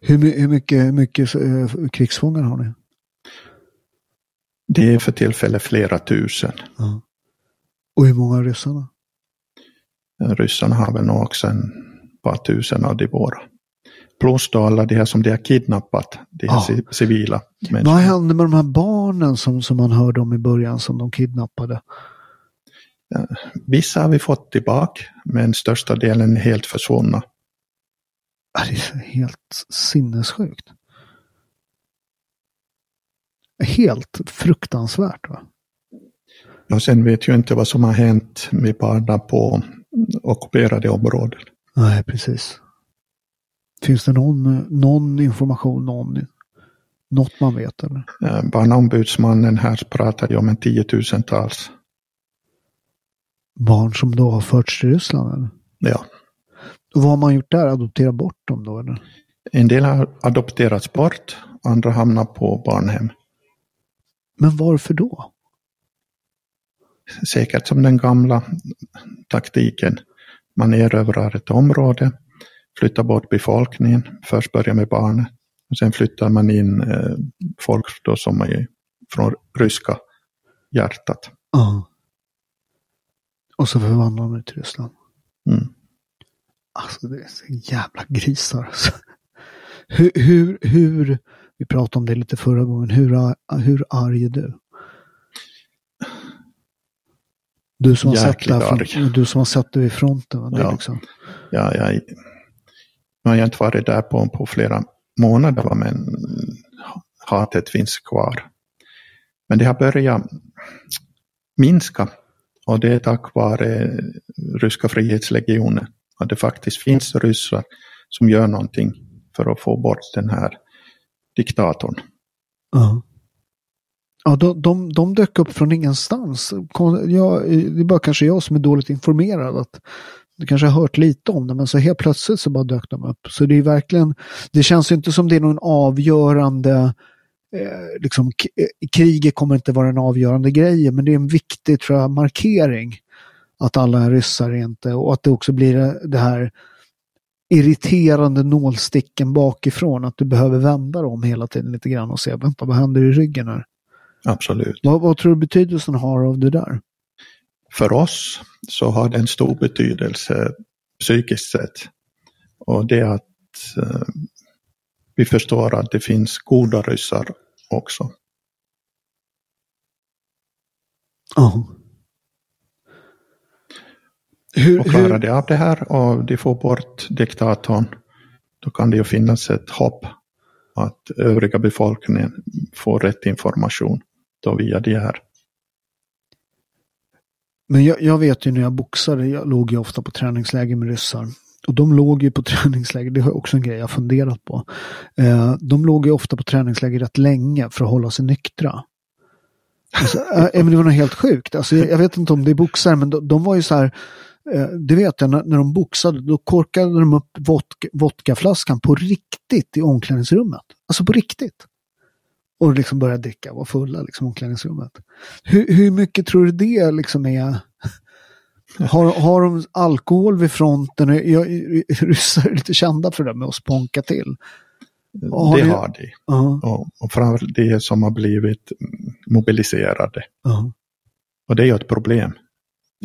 Hur, hur mycket, hur mycket uh, krigsfångar har ni? Det är för tillfället flera tusen. Ja. Och hur många är ryssarna? Ryssarna har väl nog också en par tusen av de våra. Plus då alla de här som de har kidnappat, de här ja. civila människor. Vad hände med de här barnen som, som man hörde om i början som de kidnappade? Vissa har vi fått tillbaka, men största delen är helt försvunna. Det är helt sinnessjukt. Helt fruktansvärt. Va? Och sen vet ju inte vad som har hänt med barnen på ockuperade områden. Nej, precis. Finns det någon, någon information, någon, något man vet? Eller? Barnombudsmannen här pratar ju om en tiotusentals. Barn som då har förts till Ryssland? Eller? Ja. Och vad har man gjort där? Adopterat bort dem då? Eller? En del har adopterats bort, andra hamnar på barnhem. Men varför då? Säkert som den gamla taktiken. Man erövrar ett område, flyttar bort befolkningen, först börjar med barnen, och sen flyttar man in eh, folk då som är från ryska hjärtat. Ja. Och så förvandlar det till Ryssland. Mm. Alltså det är så jävla grisar. Alltså. Hur, hur, hur, vi pratade om det lite förra gången, hur, hur arg är du? Du som, har sett det här, du som har sett det vid fronten. Det ja. Liksom. Ja, jag, jag har inte varit där på, på flera månader, men hatet finns kvar. Men det har börjat minska och det är tack vare ryska frihetslegionen. Att det faktiskt finns ryssar som gör någonting för att få bort den här diktatorn. Ja. Ja, de, de, de dök upp från ingenstans. Jag, det är bara kanske jag som är dåligt informerad. Att du kanske har hört lite om det, men så helt plötsligt så bara dök de upp. Så det är verkligen, det känns inte som det är någon avgörande, eh, liksom eh, kriget kommer inte vara en avgörande grej, men det är en viktig tror jag, markering. Att alla är ryssar inte och att det också blir det här irriterande nålsticken bakifrån, att du behöver vända dem hela tiden lite grann och se, vänta vad händer i ryggen här? Absolut. Vad, vad tror du betydelsen har av det där? För oss så har det en stor betydelse psykiskt sett. Och det är att eh, vi förstår att det finns goda ryssar också. Ja. Hur, och klarar de av det här och de får bort diktatorn, då kan det ju finnas ett hopp att övriga befolkningen får rätt information då via det här. Men jag, jag, vet ju när jag boxade, jag låg ju ofta på träningsläger med ryssar. Och de låg ju på träningsläger, det är också en grej jag funderat på. Eh, de låg ju ofta på träningsläger rätt länge för att hålla sig nyktra. Alltså, äh, men det var något helt sjukt. Alltså, jag, jag vet inte om det är boxare, men de, de var ju så här, eh, det vet jag, när, de boxade, då korkade de upp vodka, vodkaflaskan på riktigt i omklädningsrummet. Alltså på riktigt och liksom börja dricka, vara fulla liksom omklädningsrummet. Hur, hur mycket tror du det liksom är? Har, har de alkohol vid fronten? Jag, ryssar är lite kända för det med att sponka till. Har det ni... har de. Uh-huh. Och, och framförallt de som har blivit mobiliserade. Uh-huh. Och det är ju ett problem.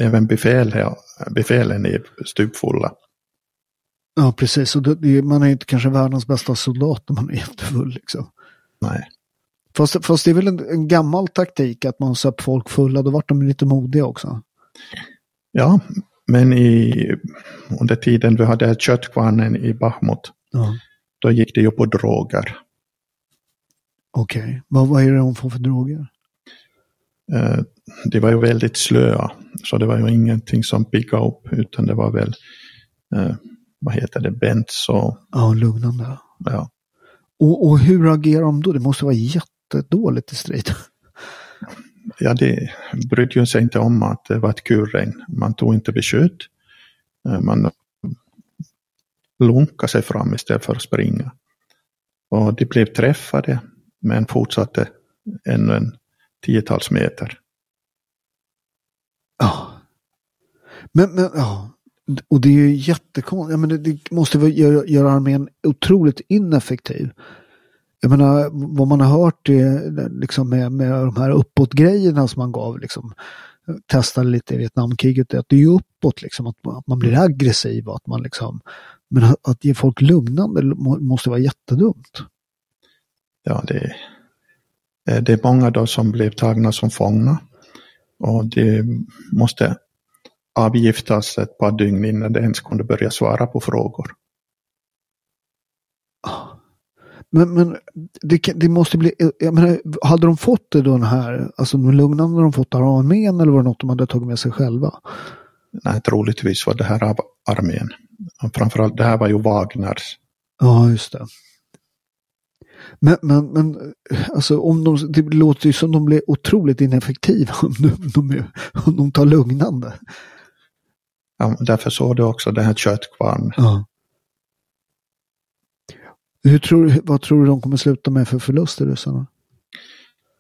Även befäl, befälen är stupfulla. Ja, precis. Och det, man är inte kanske världens bästa soldat när man är jättefull. Liksom. Nej. Fast, fast det är väl en, en gammal taktik att man söp folk fulla, då vart de lite modiga också. Ja, men i, under tiden vi hade köttkvarnen i Bachmut, ja. då gick det ju på droger. Okej, okay. vad, vad är det de får för droger? Eh, det var ju väldigt slöa, så det var ju ingenting som piggade upp, utan det var väl, eh, vad heter det, benzo. Ja, lugnande. Ja. Och, och hur agerar de då? Det måste vara jätte jättedåligt i strid. Ja, det brydde ju sig inte om att det var ett kulregn. Man tog inte beskydd. Eh, man lunkade sig fram istället för att springa. Och de blev träffade, men fortsatte ännu en tiotals meter. Ja. Men, men ja. Och det är ju jättekonstigt. Ja, det, måste göra, göra armén otroligt ineffektiv jag menar, vad man har hört är, liksom med, med de här uppåt-grejerna som man gav, liksom, testade lite i Vietnamkriget, att det är uppåt, liksom, att, att man blir aggressiv och att man liksom, men att, att ge folk lugnande måste vara jättedumt. Ja, det, det är många då som blev tagna som fångna och det måste avgiftas ett par dygn innan det ens kunde börja svara på frågor. Men, men det, det, måste bli, jag menar, hade de fått det då den här, alltså de lugnande de fått av armén eller var det något de hade tagit med sig själva? Nej, troligtvis var det här av armén. Framförallt, det här var ju Wagners. Ja, just det. Men, men, men alltså om de, det låter ju som de blir otroligt ineffektiva om de, de, om de tar lugnande. Ja, därför såg du också den här köttkvarn. Ja. Hur tror, vad tror du de kommer sluta med för förluster ryssarna?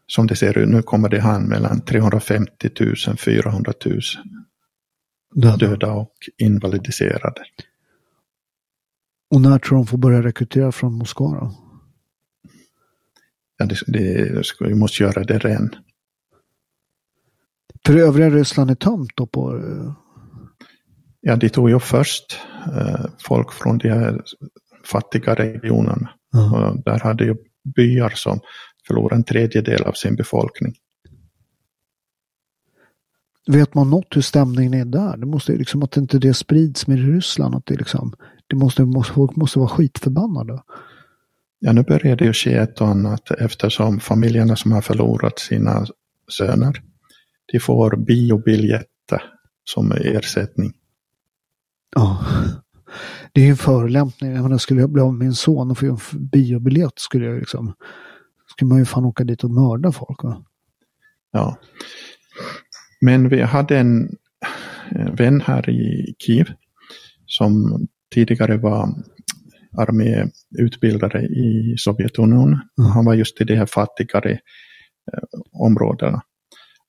Som det ser ut nu kommer det han mellan 350 000 400 000. Döda. döda och invalidiserade. Och när tror de får börja rekrytera från Moskva då? Ja, det, det, vi måste göra det redan. För övriga Ryssland är tömt då på... eh, Ja, de tog ju först eh, folk från de här fattiga regionerna. Ja. Och där hade ju byar som förlorade en tredjedel av sin befolkning. Vet man något hur stämningen är där? Det måste liksom att inte det sprids mer i Ryssland. Att det liksom, det måste, måste, folk måste vara skitförbannade. Ja, nu börjar det ju ske ett och annat eftersom familjerna som har förlorat sina söner, de får biobiljetter som ersättning. Ja. Det är ju en förolämpning. Jag menar, skulle jag bli av med min son och få en biobiljett skulle jag liksom... Skulle man ju fan åka dit och mörda folk. Va? Ja. Men vi hade en vän här i Kiev som tidigare var arméutbildare i Sovjetunionen. Mm. Han var just i de här fattigare eh, områdena.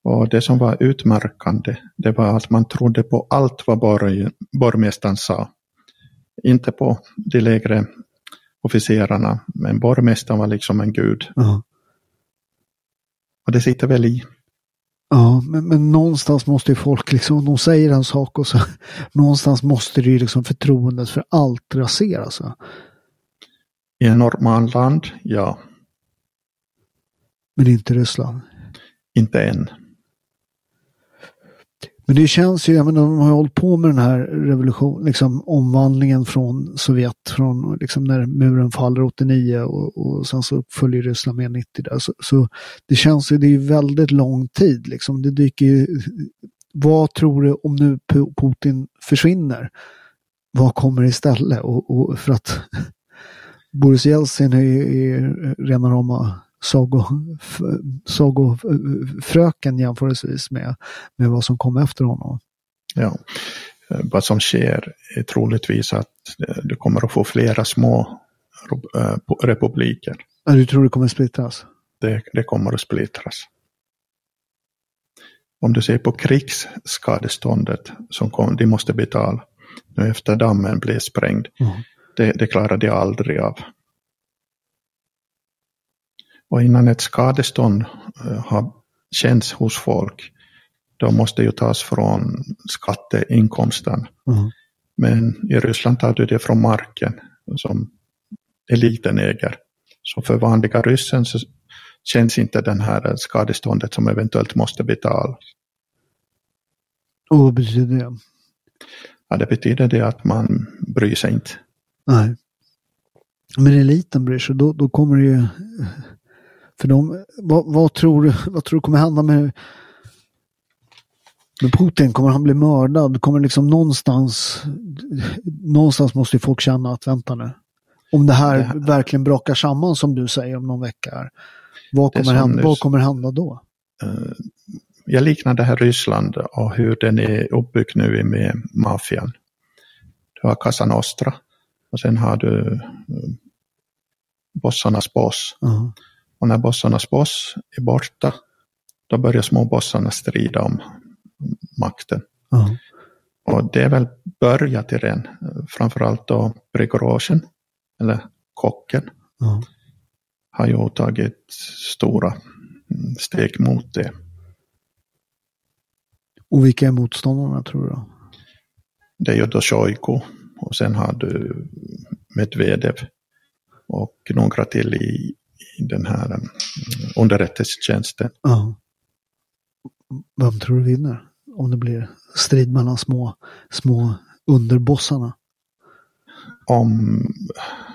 Och det som var utmärkande, det var att man trodde på allt vad borg, borgmästaren sa. Inte på de lägre officerarna, men borgmästaren var liksom en gud. Ja. Och det sitter väl i. Ja, men, men någonstans måste ju folk liksom, om de säger en sak och så någonstans måste det ju liksom förtroendet för allt raseras. I en normal land, ja, Men inte Ryssland. inte än. Men det känns ju, jag menar, de har hållit på med den här revolutionen, liksom omvandlingen från Sovjet, från liksom när muren faller 89 och, och sen så följer Ryssland med 90 där. Så, så det känns ju, det är ju väldigt lång tid liksom. Det dyker ju, vad tror du om nu Putin försvinner? Vad kommer istället? Och, och för att Boris Jeltsin är ju är rena rama sagofröken jämförelsevis med, med vad som kom efter honom. Ja. Eh, Vad som sker är troligtvis att eh, du kommer att få flera små eh, republiker. Du tror det kommer splittras? Det, det kommer att splittras. Om du ser på krigsskadeståndet som kom, de måste betala nu efter dammen blev sprängd. Mm. Det, det klarar de aldrig av. Och innan ett skadestånd eh, har känts hos folk, då måste det ju tas från skatteinkomsten. Mm. Men i Ryssland tar du det från marken som eliten äger. Så för vanliga ryssen så känns inte den här skadeståndet som eventuellt måste betalas. Och vad betyder det? Ja, det betyder det att man bryr sig inte. Nej. Men eliten bryr sig, då, då kommer det ju... För de, vad, vad, tror du, vad tror du kommer hända med, med Putin? Kommer han bli mördad? Kommer liksom någonstans... Någonstans måste ju folk känna att vänta nu. Om det här, Det här- verkligen brakar samman som du säger om någon vecka. Vad, kommer hända, vad kommer hända då? Eh, Jag liknar det här Ryssland och hur den är uppbyggd nu med maffian. Du har Casa Nostra och sen har du eh, bossarnas boss. Ja. Och när bossarnas boss är borta, då börjar småbossarna strida om makten. Ja. Och det är väl börjat i den, framförallt då Prigozjin, eller kocken, Ja. har ju tagit stora mm, steg mot det. Och vilka är motståndarna tror du? Då? Det är ju då Shoigu och sen har du Medvedev och några till i den här mm, underrättelsetjänsten. Ja. Vem tror du vinner? Om det blir strid mellan små, små underbossarna. Om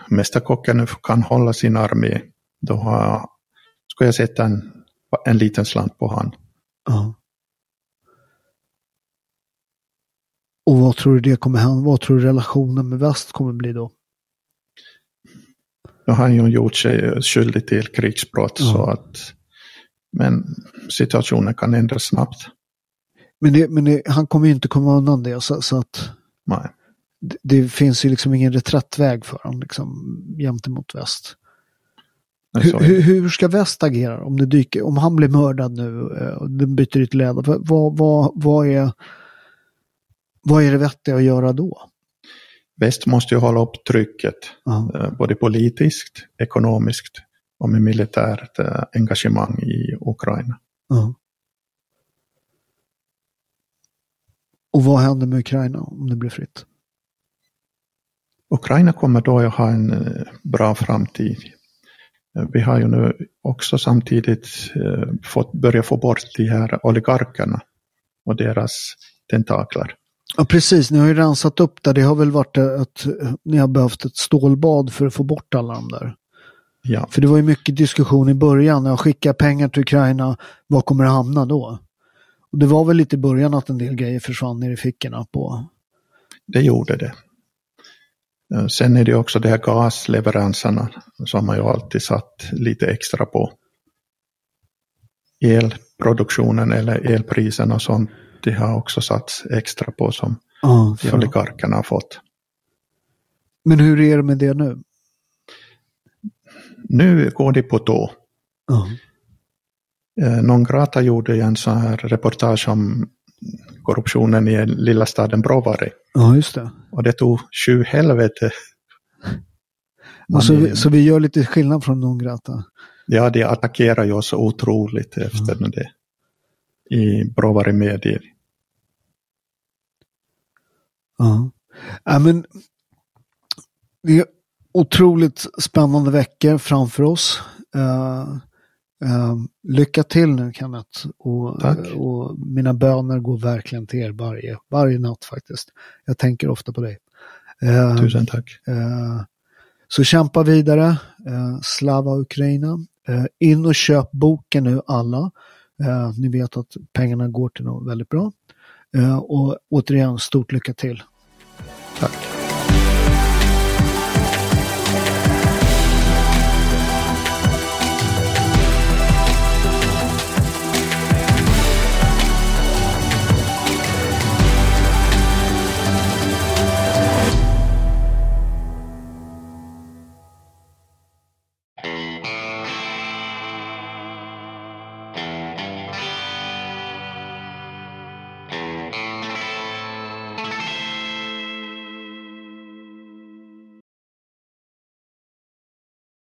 Mästerkocken kan hålla sin armé, då har, ska jag sätta en, en liten slant på han. Ja. Och vad tror du det kommer hända? Vad tror du relationen med väst kommer bli då? Nu har han ju gjort sig skyldig till krigsbrott Ja. så att men situationen kan ändras snabbt. Men, det, men det, han kommer ju inte komma undan det så, så att Nej. det, det finns ju liksom ingen reträttväg för honom liksom, gentemot väst. Hur, hur, hur ska väst agera om det dyker, om han blir mördad nu eh, och den byter ut? Vad, vad, vad, vad är Vad är det vettiga att göra då? Väst måste ju hålla upp trycket, eh, både politiskt, ekonomiskt och med militärt eh, engagemang i Ukraina. Ja. Och vad händer med Ukraina om det blir fritt? Ukraina kommer då att ha en eh, bra framtid. Vi har ju nu också samtidigt fått börja få bort de här oligarkerna och deras tentakler. Ja precis, ni har ju rensat upp där. Det har väl varit att ni har behövt ett stålbad för att få bort alla de där. Ja, För det var ju mycket diskussion i början. Jag skickar pengar till Ukraina, var kommer det hamna då? Och det var väl lite i början att en del grejer försvann ner i fickorna på... det gjorde det. Eh, Sen är det också de här gasleveranserna som man ju alltid satt lite extra på. Elproduktionen eller elpriserna och sånt, det har också satts extra på som Ja, de oligarkerna har fått. Men hur är det med det nu? Nu går det på tå. Ja. Eh, Non Grata gjorde ju en sån här reportage om korruptionen i lilla staden Brovary. Ja, just det. Och det tog sju helvete. Så, vi- så vi gör lite skillnad från Non Grata. Ja, de attackerar ju oss otroligt efter det. I Brovary medier. Ja. ja men, det är otroligt spännande veckor framför oss. Eh, eh, lycka till nu Kenneth. Och, Tack. och mina böner går verkligen till er varje, varje natt faktiskt. Jag tänker ofta på dig. Eh, Tusen tack. Eh, Så kämpa vidare. Eh, Slava Ukraina. Eh, In och köp boken nu alla. Eh, Ni vet att pengarna går till något väldigt bra. Eh, Och återigen, stort lycka till. Tack.